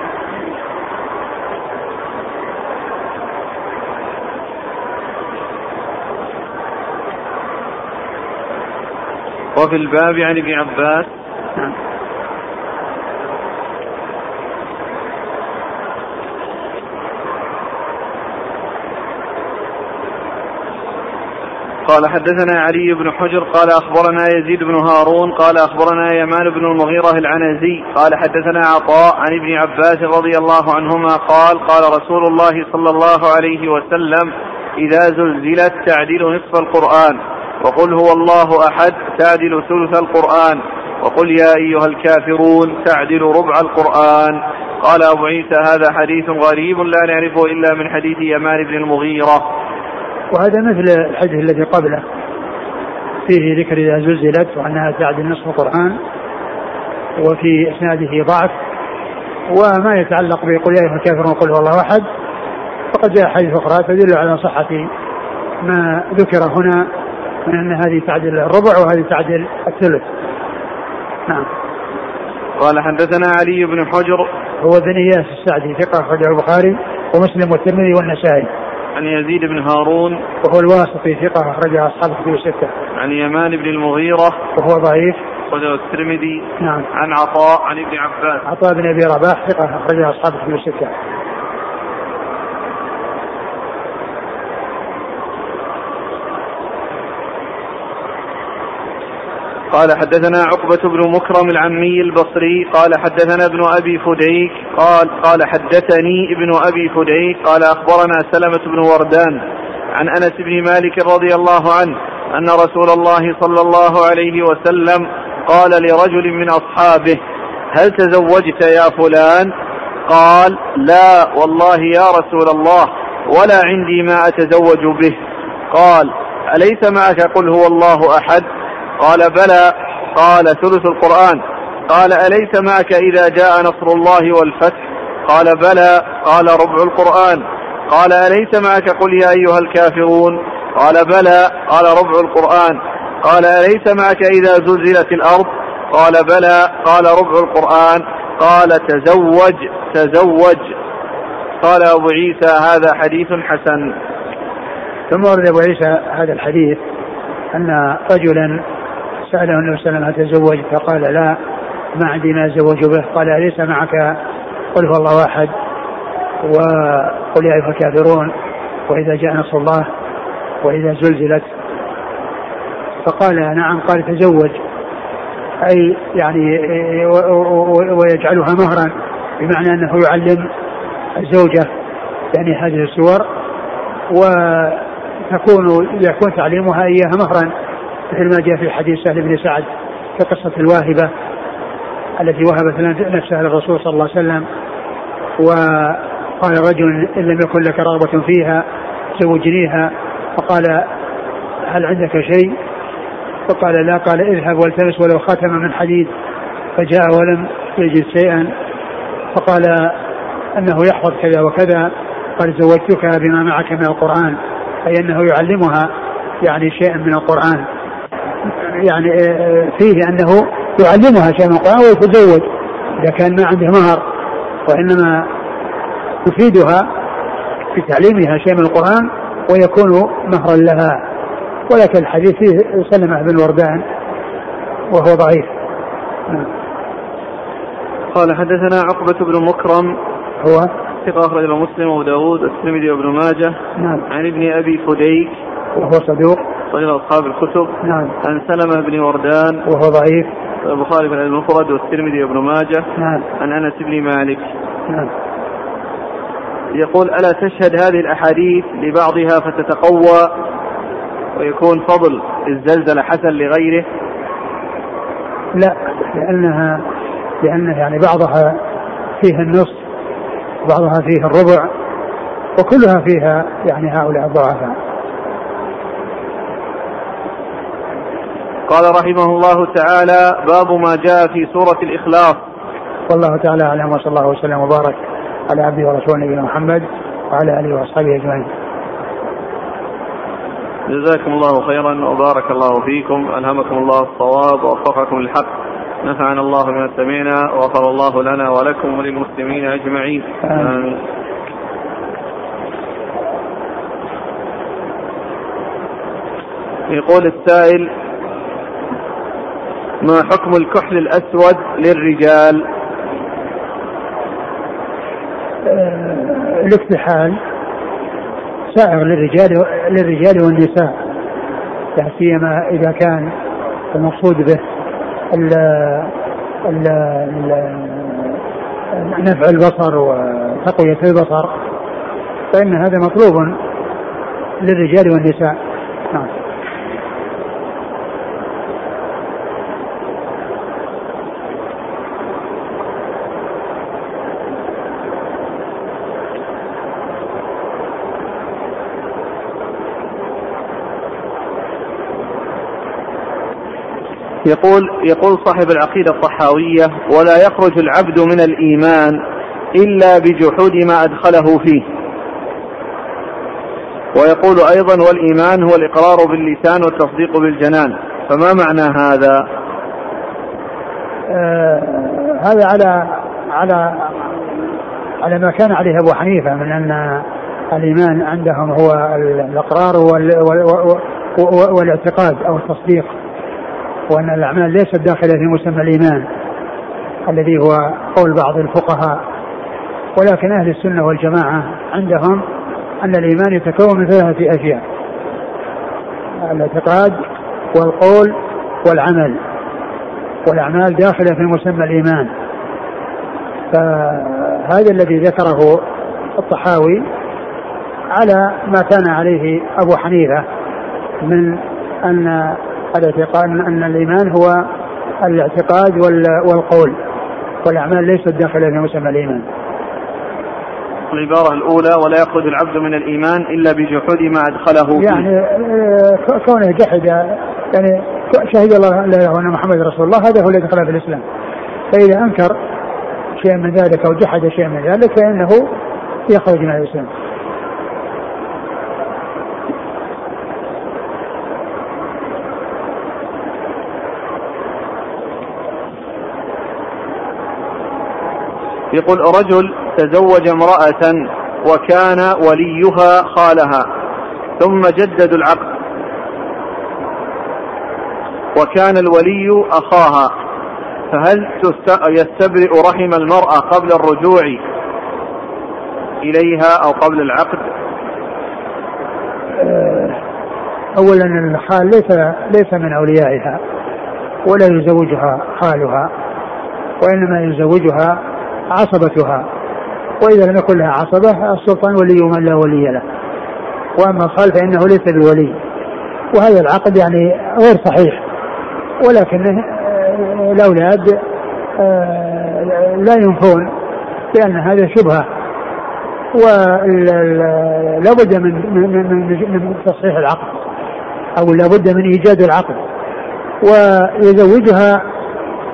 وفي الباب عن ابن عباس نعم. قال حدثنا علي بن حجر قال أخبرنا يزيد بن هارون قال أخبرنا يمان بن المغيرة العنزي قال حدثنا عطاء عن ابن عباس رضي الله عنهما قال قال رسول الله صلى الله عليه وسلم إذا زلزلت تعدل نصف القرآن وقل هو الله أحد تعدل ثلث القرآن وقل يا أيها الكافرون تعدل ربع القرآن قال أبو عيسى هذا حديث غريب لا نعرفه إلا من حديث يمان بن المغيرة وهذا مثل الحديث الذي قبله. فيه ذكر إذا زلزلت وأنها تعدل نصف القرآن وفي إسناده ضعف وما يتعلق بقول يا أيها الكافرون قل هو الله أحد. فقد جاء حديث أخرى تدل على صحة ما ذكر هنا من أن هذه تعدل الربع وهذه تعدل الثلث. نعم. قال حدثنا علي بن حجر. هو بن إياس السعدي ثقة أخرجه البخاري ومسلم والترمذي والنسائي. عن يزيد بن هارون وهو الواسطي ثقة أخرجها أصحاب الكتب الستة. عن يمان بن المغيرة وهو ضعيف. أخرجه الترمذي. نعم. عن عطاء عن ابن عباس. عطاء بن أبي رباح ثقة أخرجها أصحاب الكتب الستة. قال حدثنا عقبة بن مكرم العمي البصري قال حدثنا ابن أبي فديك قال قال حدثني ابن أبي فديك قال أخبرنا سلمة بن وردان عن أنس بن مالك رضي الله عنه أن رسول الله صلى الله عليه وسلم قال لرجل من أصحابه هل تزوجت يا فلان؟ قال لا والله يا رسول الله ولا عندي ما أتزوج به. قال أليس معك؟ قل هو الله أحد. قال بلى قال ثلث القرآن قال أليس معك إذا جاء نصر الله والفتح؟ قال بلى قال ربع القرآن قال أليس معك قل يا أيها الكافرون؟ قال بلى قال ربع القرآن قال أليس معك إذا زلزلت الأرض؟ قال بلى قال ربع القرآن قال تزوج تزوج. قال أبو عيسى هذا حديث حسن. ثم ورد أبو عيسى هذا الحديث أن رجلا سأله النبي صلى الله عليه وسلم تزوج؟ فقال لا ما عندي ما أتزوج به. قال أليس معك؟ قل هو الله أحد. وقل يا أيها الكافرون وإذا جاء نصر الله وإذا زلزلت. فقال نعم. قال تزوج. أي يعني ويجعلها مهرا بمعنى أنه يعلم الزوجة يعني هذه السور وتكون يكون تعليمها إياها مهرا. مثل ما جاء في حديث سهل بن سعد في قصة الواهبة التي وهبت نفسها للرسول صلى الله عليه وسلم وقال رجل إن لم يكن لك رغبة فيها زوجنيها فقال هل عندك شيء؟ فقال لا قال اذهب والتمس ولو خاتما من حديد فجاء ولم يجد شيئا فقال أنه يحفظ كذا وكذا قد زوجتك بما معك من القرآن أي أنه يعلمها يعني شيئا من القرآن. يعني آه، فيه أنه يعلمها شيئا من القرآن ويتزوج. إذا كان ما عنده مهر وإنما يفيدها في تعليمها شيء من القرآن ويكون مهرا لها. ولكن الحديث فيه سلمة بن وردان وهو ضعيف. نعم. قال حدثنا عقبة بن مكرم هو ثقة أخرجه مسلم وأبو داود والترمذي وابن ماجه. نعم. عن ابن أبي فديك. وهو صدوق. رجل أصحاب الكتب. نعم. عن سلمة بن وردان. وهو ضعيف. البخاري بن المفرد والترمذي وابن ماجه. نعم. عن أنس بن مالك. نعم. يقول ألا تشهد هذه الأحاديث لبعضها فتتقوى؟ ويكون فضل الزلزلة حسن لغيره؟ لا لأنها لأن يعني بعضها فيه النص وبعضها فيه الربع وكلها فيها يعني هؤلاء الضعفاء. قال رحمه الله تعالى باب ما جاء في سورة الإخلاص. والله تعالى أعلم وصلى الله وسلم وبارك على عبده ورسوله نبينا محمد وعلى آله وأصحابه أجمعين. جزاكم الله خيرا وبارك الله فيكم. ألهمكم الله الصواب ووفقكم للحق. نفعنا الله بما سمعنا وغفر الله لنا ولكم وللمسلمين أجمعين. آمين. يقول السائل ما حكم الكحل الأسود للرجال؟ آه، الاكتحال. سائغ للرجال للرجال والنساء. لا سيما إذا كان المقصود به ال ال نفع البصر وتقوية البصر. فإن هذا مطلوب للرجال والنساء. نعم. يقول يقول صاحب العقيدة الطحاوية ولا يخرج العبد من الإيمان إلا بجحود ما أدخله فيه. ويقول أيضا والإيمان هو الإقرار باللسان والتصديق بالجنان. فما معنى هذا؟ آه هذا على على على ما كان عليه أبو حنيفة من أن الإيمان عندهم هو الإقرار والاعتقاد أو التصديق. وأن الأعمال ليست داخلة في مسمى الإيمان الذي هو قول بعض الفقهاء. ولكن أهل السنة والجماعة عندهم أن الإيمان يتكون من ثلاثة أشياء الاعتقاد والقول والعمل. والأعمال داخلة في مسمى الإيمان. فهذا الذي ذكره الطحاوي على ما كان عليه أبو حنيفة من أن الاعتقاد أن الإيمان هو الاعتقاد والقول والأعمال ليست داخلة في مسمى الإيمان. العبارة الأولى ولا يخرج العبد من الإيمان إلا بجحود ما أدخله فيه. يعني آه، كونه جحد يعني شهد الله لا إله إلا محمد رسول الله هذا هو الذي دخل في الإسلام. فإذا أنكر شيئا من ذلك أو جحد شيئا من ذلك فإنه يخرج من الإسلام. يقول رجل تزوج امرأة وكان وليها خالها ثم جددوا العقد. وكان الولي أخاها فهل يستبرئ رحم المرأة قبل الرجوع إليها أو قبل العقد؟ آه، أولا الخال ليس ليس من أوليائها ولا يزوجها خالها وإنما يزوجها عصبتها. وإذا لم يكن لها عصبة السلطان ولي من لا ولي له. وأما الخال فإنه ليس بولي. وهذا العقد يعني غير صحيح. ولكنه آه، الأولاد آه، لا ينفون لأن هذا شبهة. ولا بد من من من, تصحيح العقد. أو لا بد من إيجاد العقد. ويزوجها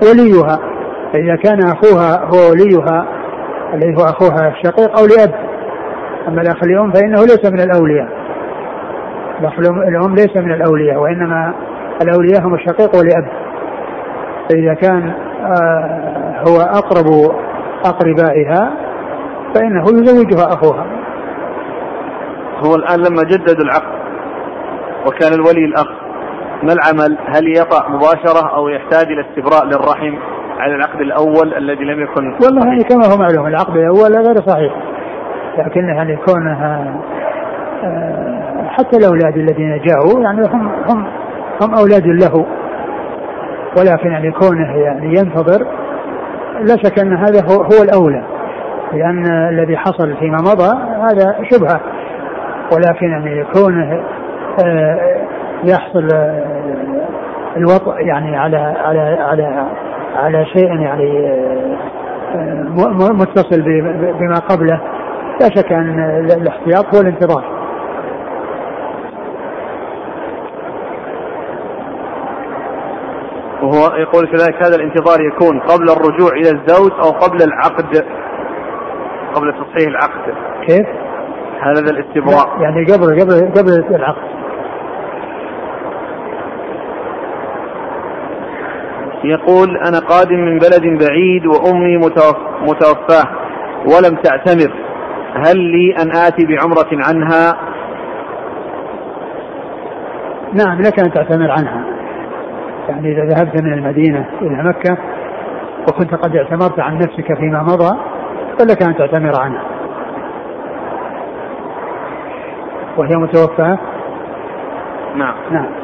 وليها. فاذا كان أخوها هو وليها الذي هو أخوها الشقيق أو لأب. أما الأخ الام فإنه ليس من الأولياء. الأخ الأم ليس من الأولياء وإنما الأولياء هم الشقيق والأب. فإذا كان آه، هو أقرب أقربائها فإنه يزوجها أخوها. هو الآن لما جددوا العقد وكان الولي الأخ ما العمل؟ هل يطأ مباشرة أو يحتاج إلى استبراء للرحم؟ على العقد الأول الذي لم يكن والله يعني كما هو معلوم العقد الأول غير صحيح. لكن يعني كونها آه، حتى الأولاد الذين جاءوا يعني هم هم هم أولاد له. ولكن يعني كونه يعني ينتظر لا شك أن هذا هو, هو الأولى. لأن الذي حصل فيما مضى هذا شبهة. ولكن يعني كونه آه، يحصل آه، الوطء يعني على على على على شيء يعني آه، متصل بما قبله لا شك أن الاحتياط هو الانتظار. وهو يقول كذلك هذا الانتظار يكون قبل الرجوع إلى الزوج أو قبل العقد قبل تصحيح العقد كيف؟ هذا الاستبراء يعني قبل قبل قبل العقد يقول أنا قادم من بلد بعيد وأمي متوفاة ولم تعتمر. هل لي أن آتي بعمرة عنها؟ نعم لك أن تعتمر عنها. يعني إذا ذهبت من المدينة إلى مكة وكنت قد اعتمرت عن نفسك فيما مضى فلك أن تعتمر عنها. وهي متوفاة؟ نعم. نعم.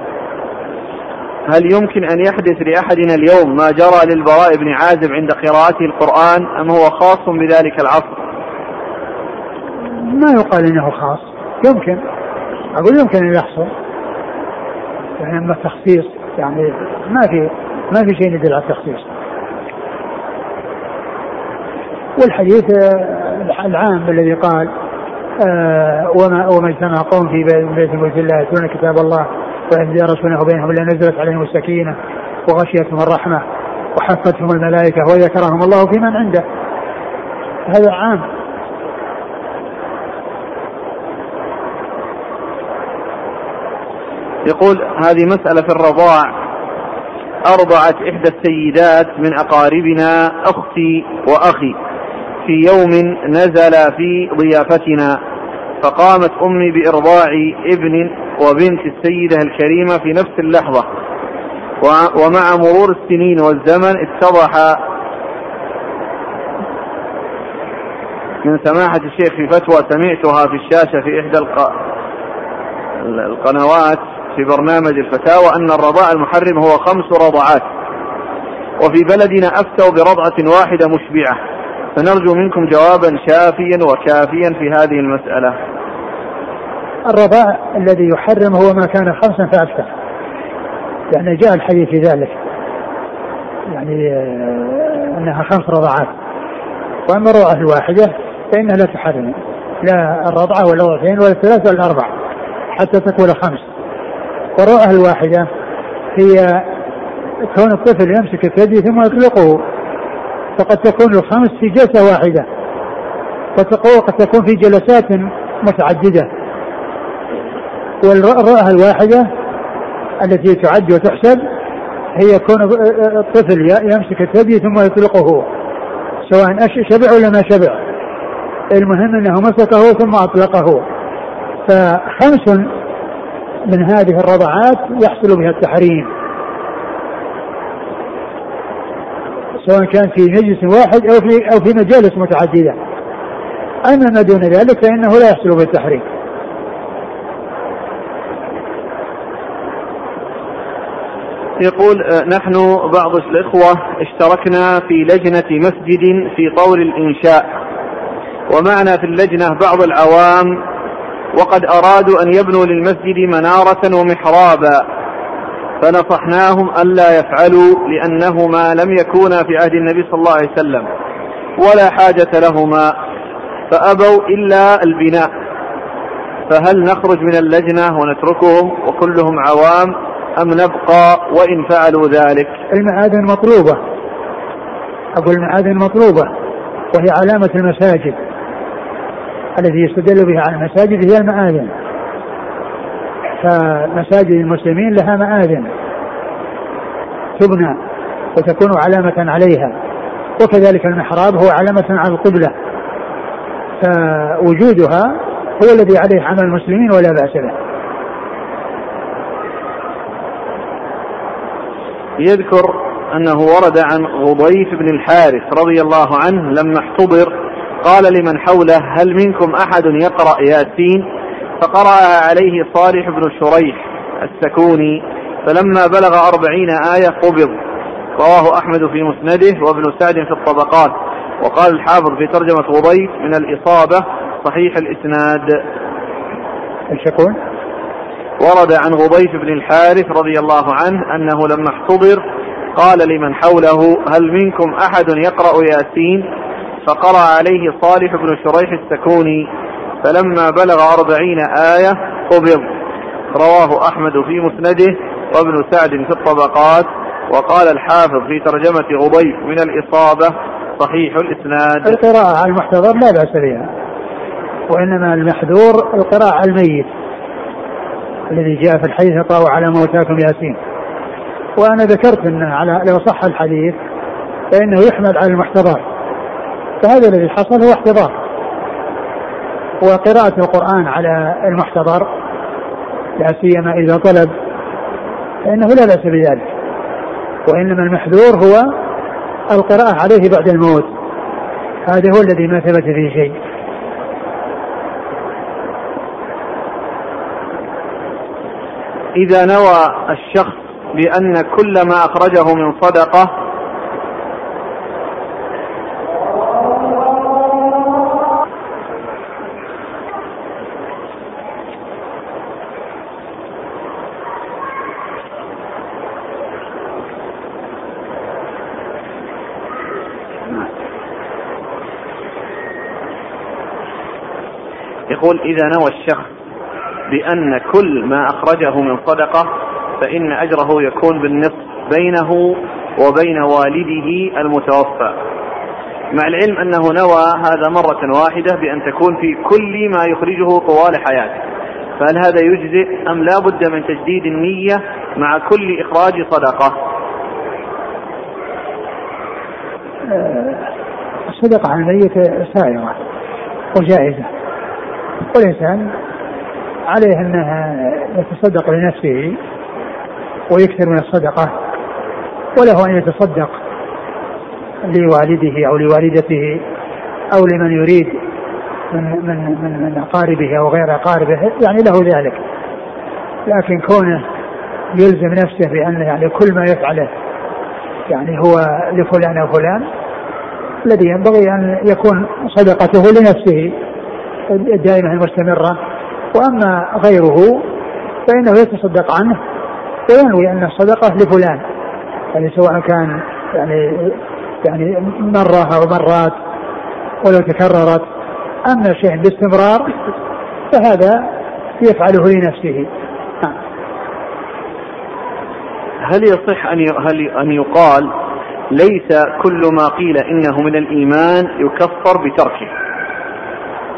هل يمكن أن يحدث لأحدنا اليوم ما جرى للبراء بن عازب عند قراءته القرآن أم هو خاص بذلك العصر؟ ما يقال إنه خاص. يمكن. أقول يمكن أن يحصل. يعني أما التخصيص يعني ما في ما في شيء يدل على التخصيص. والحديث آه، العام الذي قال آه وما وما اجتمع قوم في بيت ملك الله يتلون كتاب الله ويدارسونه بينهم إلا نزلت عليهم السكينة وغشيتهم الرحمة وحفتهم الملائكة وذكرهم الله في من عنده. هذا عام. يقول هذه مسألة في الرضاع. أرضعت إحدى السيدات من أقاربنا أختي وأخي في يوم نزل في ضيافتنا فقامت أمي بإرضاع ابن وبنت السيدة الكريمة في نفس اللحظة. ومع مرور السنين والزمن اتضح من سماحة الشيخ في فتوى سمعتها في الشاشة في إحدى القنوات في برنامج الفتاوى أن الرضاع المحرم هو خمس رضعات. وفي بلدنا أفتوا برضعة واحدة مشبعة. فنرجو منكم جوابا شافيا وكافيا في هذه المسألة. الرضاع الذي يحرم هو ما كان خمسا فأكثر يعني جاء الحديث في ذلك. يعني آه، أنها خمس رضعات وأما الرضعة الواحدة فإنها لا تحرم. لا الرضعة ولا الرضعتين ولا الثلاث ولا الأربع حتى تكون خمس. والرضعة الواحدة هي كون الطفل يمسك الثدي ثم يطلقه. فقد تكون الخمس في جلسة واحدة وقد تكون في جلسات متعددة. والرأة الواحدة التي تعد وتحسب هي كون الطفل يمسك الثدي ثم يطلقه سواء شبع ولا ما شبع المهم أنه مسكه ثم أطلقه فخمس من هذه الرضعات يحصل بها التحريم سواء كان في مجلس واحد أو في أو في مجالس متعددة. أما ما دون ذلك فإنه لا يحصل بالتحريم. يقول آه، نحن بعض الإخوة اشتركنا في لجنة مسجد في طور الإنشاء. ومعنا في اللجنة بعض العوام وقد أرادوا أن يبنوا للمسجد منارة ومحرابا. فنصحناهم ألا يفعلوا لأنهما لم يكونا في عهد النبي صلى الله عليه وسلم ولا حاجة لهما. فأبوا إلا البناء. فهل نخرج من اللجنة ونتركهم وكلهم عوام؟ أم نبقى وإن فعلوا ذلك؟ المعادن مطلوبة أقول المعادن مطلوبة وهي علامة المساجد. التي يستدل بها على المساجد هي المعادن فمساجد المسلمين لها مآذن. تبنى وتكون علامة عليها. وكذلك المحراب هو علامة على القبلة. فوجودها هو الذي عليه عمل المسلمين ولا بأس به. يذكر أنه ورد عن غضيف بن الحارث رضي الله عنه لما احتضر قال لمن حوله هل منكم أحد يقرأ ياسين؟ فقرأها عليه صالح بن شريح السكوني فلما بلغ أربعين آية قبض. رواه أحمد في مسنده وابن سعد في الطبقات. وقال الحافظ في ترجمة غضيف من الإصابة صحيح الإسناد. يقول؟ ورد عن غضيف بن الحارث رضي الله عنه أنه لما احتضر قال لمن حوله هل منكم أحد يقرأ ياسين؟ فقرأ عليه صالح بن شريح السكوني فلما بلغ أربعين آية قبض. رواه أحمد في مسنده وابن سعد في الطبقات وقال الحافظ في ترجمة غضيف من الإصابة صحيح الإسناد. القراءة على المحتضر لا بأس بها وإنما المحذور القراءة على الميت. الذي جاء في الحديث طاوع على موتاكم ياسين. وأنا ذكرت أنه على لو صح الحديث فإنه يحمل على المحتضر. فهذا الذي حصل هو احتضار. وقراءة القرآن على المحتضر لا سيما إذا طلب فإنه لا بأس بذلك. وإنما المحذور هو القراءة عليه بعد الموت. هذا هو الذي ما ثبت فيه شيء. إذا نوى الشخص بأن كل ما أخرجه من صدقة يقول إذا نوى الشخص بأن كل ما أخرجه من صدقة فإن أجره يكون بالنصف بينه وبين والده المتوفى. مع العلم أنه نوى هذا مرة واحدة بأن تكون في كل ما يخرجه طوال حياته. فهل هذا يجزئ أم لا بد من تجديد النية مع كل إخراج صدقة؟ الصدقة على الميت سائرة وجائزة. والإنسان عليه أنه يتصدق لنفسه ويكثر من الصدقة وله أن يتصدق لوالده أو لوالدته أو لمن يريد من من من, من أقاربه أو غير أقاربه يعني له ذلك. لكن كونه يلزم نفسه بأن يعني كل ما يفعله يعني هو لفلان أو فلان الذي ينبغي أن يكون صدقته لنفسه الدائمة المستمرة. وأما غيره فإنه يتصدق عنه وينوي أن الصدقة لفلان يعني سواء كان يعني يعني مرة أو مرات ولو تكررت. أما شيء باستمرار فهذا يفعله لنفسه. نعم. هل يصح أن هل أن يقال ليس كل ما قيل إنه من الإيمان يكفر بتركه؟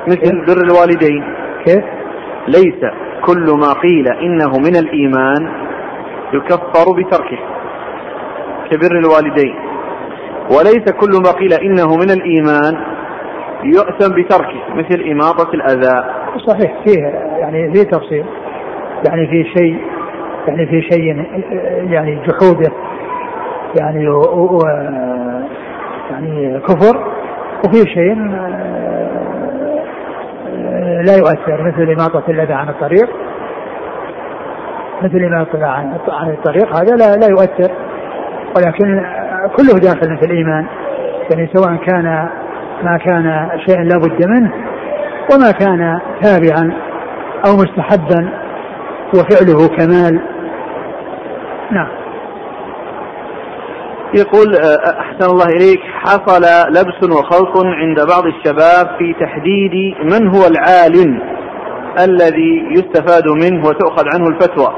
مثل بر الوالدين. كيف؟ ليس كل ما قيل إنه من الإيمان يكفر بتركه كبر الوالدين. وليس كل ما قيل إنه من الإيمان يؤثم بتركه مثل إماطة الأذى. صحيح فيه يعني فيه تفصيل؟ يعني في شيء يعني في شيء يعني جحوده يعني و, يعني كفر وفي شيء لا يؤثر مثل إماطة الأذى عن الطريق. مثل الإماطة عن الطريق هذا لا, لا يؤثر. ولكن كله داخل في الإيمان. يعني سواء كان ما كان شيئا لا بد منه وما كان تابعا أو مستحبا وفعله كمال. نعم. يقول آه، أحسن الله إليك حصل لبس وخلط عند بعض الشباب في تحديد من هو العالم الذي يستفاد منه وتؤخذ عنه الفتوى.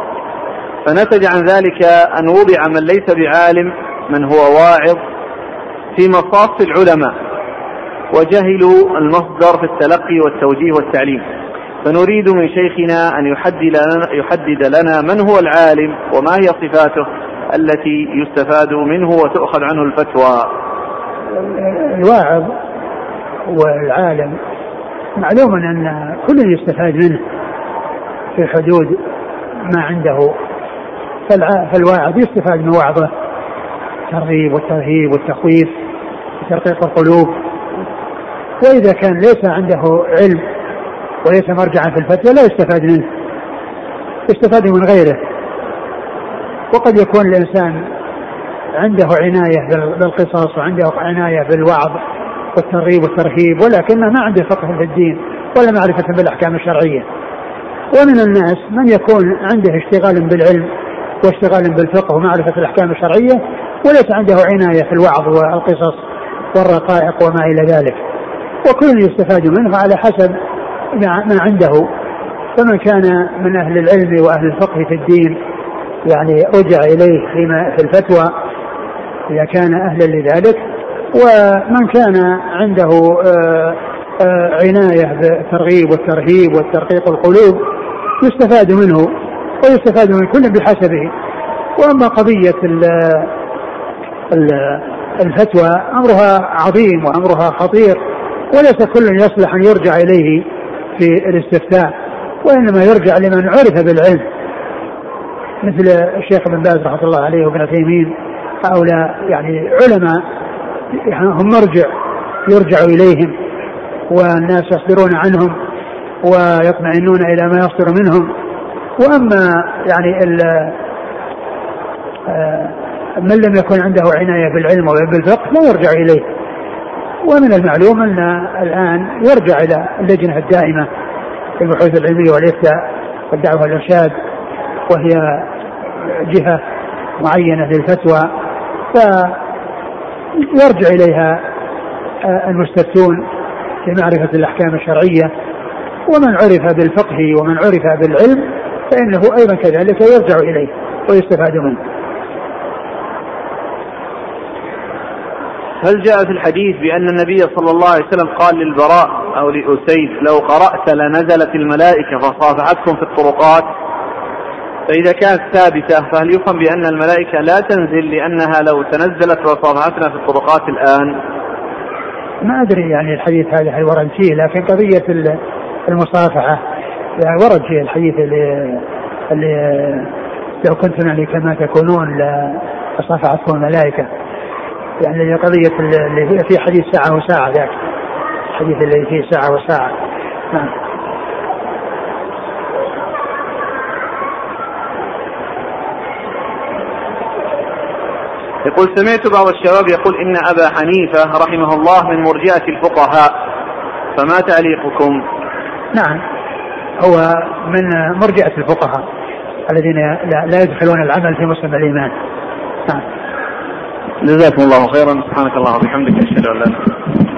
فنتج عن ذلك أن وضع من ليس بعالم من هو واعظ في مصاف العلماء وجهلوا المصدر في التلقي والتوجيه والتعليم. فنريد من شيخنا أن يحدد لنا, يحدد لنا من هو العالم وما هي صفاته. التي يستفاد منه وتؤخذ عنه الفتوى. الواعظ والعالم معلوم أن كل يستفاد منه في حدود ما عنده. فالواعظ يستفاد من وعظه. الترغيب والترهيب والتخويف وترقيق القلوب. وإذا كان ليس عنده علم وليس مرجعا في الفتوى لا يستفاد منه. يستفاد من غيره. وقد يكون الإنسان عنده عناية بالقصص وعنده عناية بالوعظ والترغيب والترهيب ولكنه ما عنده فقه في الدين ولا معرفة بالأحكام الشرعية. ومن الناس من يكون عنده اشتغال بالعلم واشتغال بالفقه ومعرفة الأحكام الشرعية وليس عنده عناية في الوعظ والقصص والرقائق وما إلى ذلك. وكل يستفاد منه على حسب ما عنده. فمن كان من أهل العلم وأهل الفقه في الدين يعني رجع إليه فيما في الفتوى إذا كان أهلا لذلك. ومن كان عنده آه، آه، عناية بالترغيب والترهيب والترقيق القلوب يستفاد منه ويستفاد من كل بحسبه. وأما قضية الفتوى أمرها عظيم وأمرها خطير وليس كل يصلح أن يرجع إليه في الاستفتاء وإنما يرجع لمن عرف بالعلم. مثل الشيخ ابن باز رحمة الله عليه وابن تيمين هؤلاء يعني علماء هم مرجع يرجع إليهم والناس يصدرون عنهم ويطمئنون إلى ما يصدر منهم. وأما يعني آه، من لم يكن عنده عناية بالعلم وبالفقه لا يرجع إليه. ومن المعلوم أن الآن يرجع إلى اللجنة الدائمة للبحوث العلمية والإفتاء والدعوة والإرشاد. وهي جهة معينة للفتوى فيرجع إليها آه، المستفتون معرفة الأحكام الشرعية ومن عرف بالفقه ومن عرف بالعلم فإنه أيضا كذلك يرجع إليه ويستفاد منه. هل جاء في الحديث بأن النبي صلى الله عليه وسلم قال للبراء أو لأسيد لو قرأت لنزلت الملائكة فصافحتكم في الطرقات فإذا كانت ثابتة فهل يفهم بأن الملائكة لا تنزل لأنها لو تنزلت وصافحتنا في الطرقات الآن؟ ما أدري يعني الحديث هذا هل ورد فيه لكن قضية المصافحة يعني ورد فيه الحديث اللي, اللي لو كنتم يعني كما تكونون لصافحتكم الملائكة. يعني قضية اللي في حديث ساعة وساعة ذاك. الحديث اللي فيه ساعة وساعة. نعم. يقول سمعت بعض الشباب يقول إن أبا حنيفة رحمه الله من مرجئة الفقهاء فما تعليقكم؟ نعم هو من مرجئة الفقهاء الذين لا يدخلون العمل في مسلم الإيمان. نعم. جزاكم الله خيرا. سبحانك اللهم وبحمدك أشهد أن لا إله إلا أنت.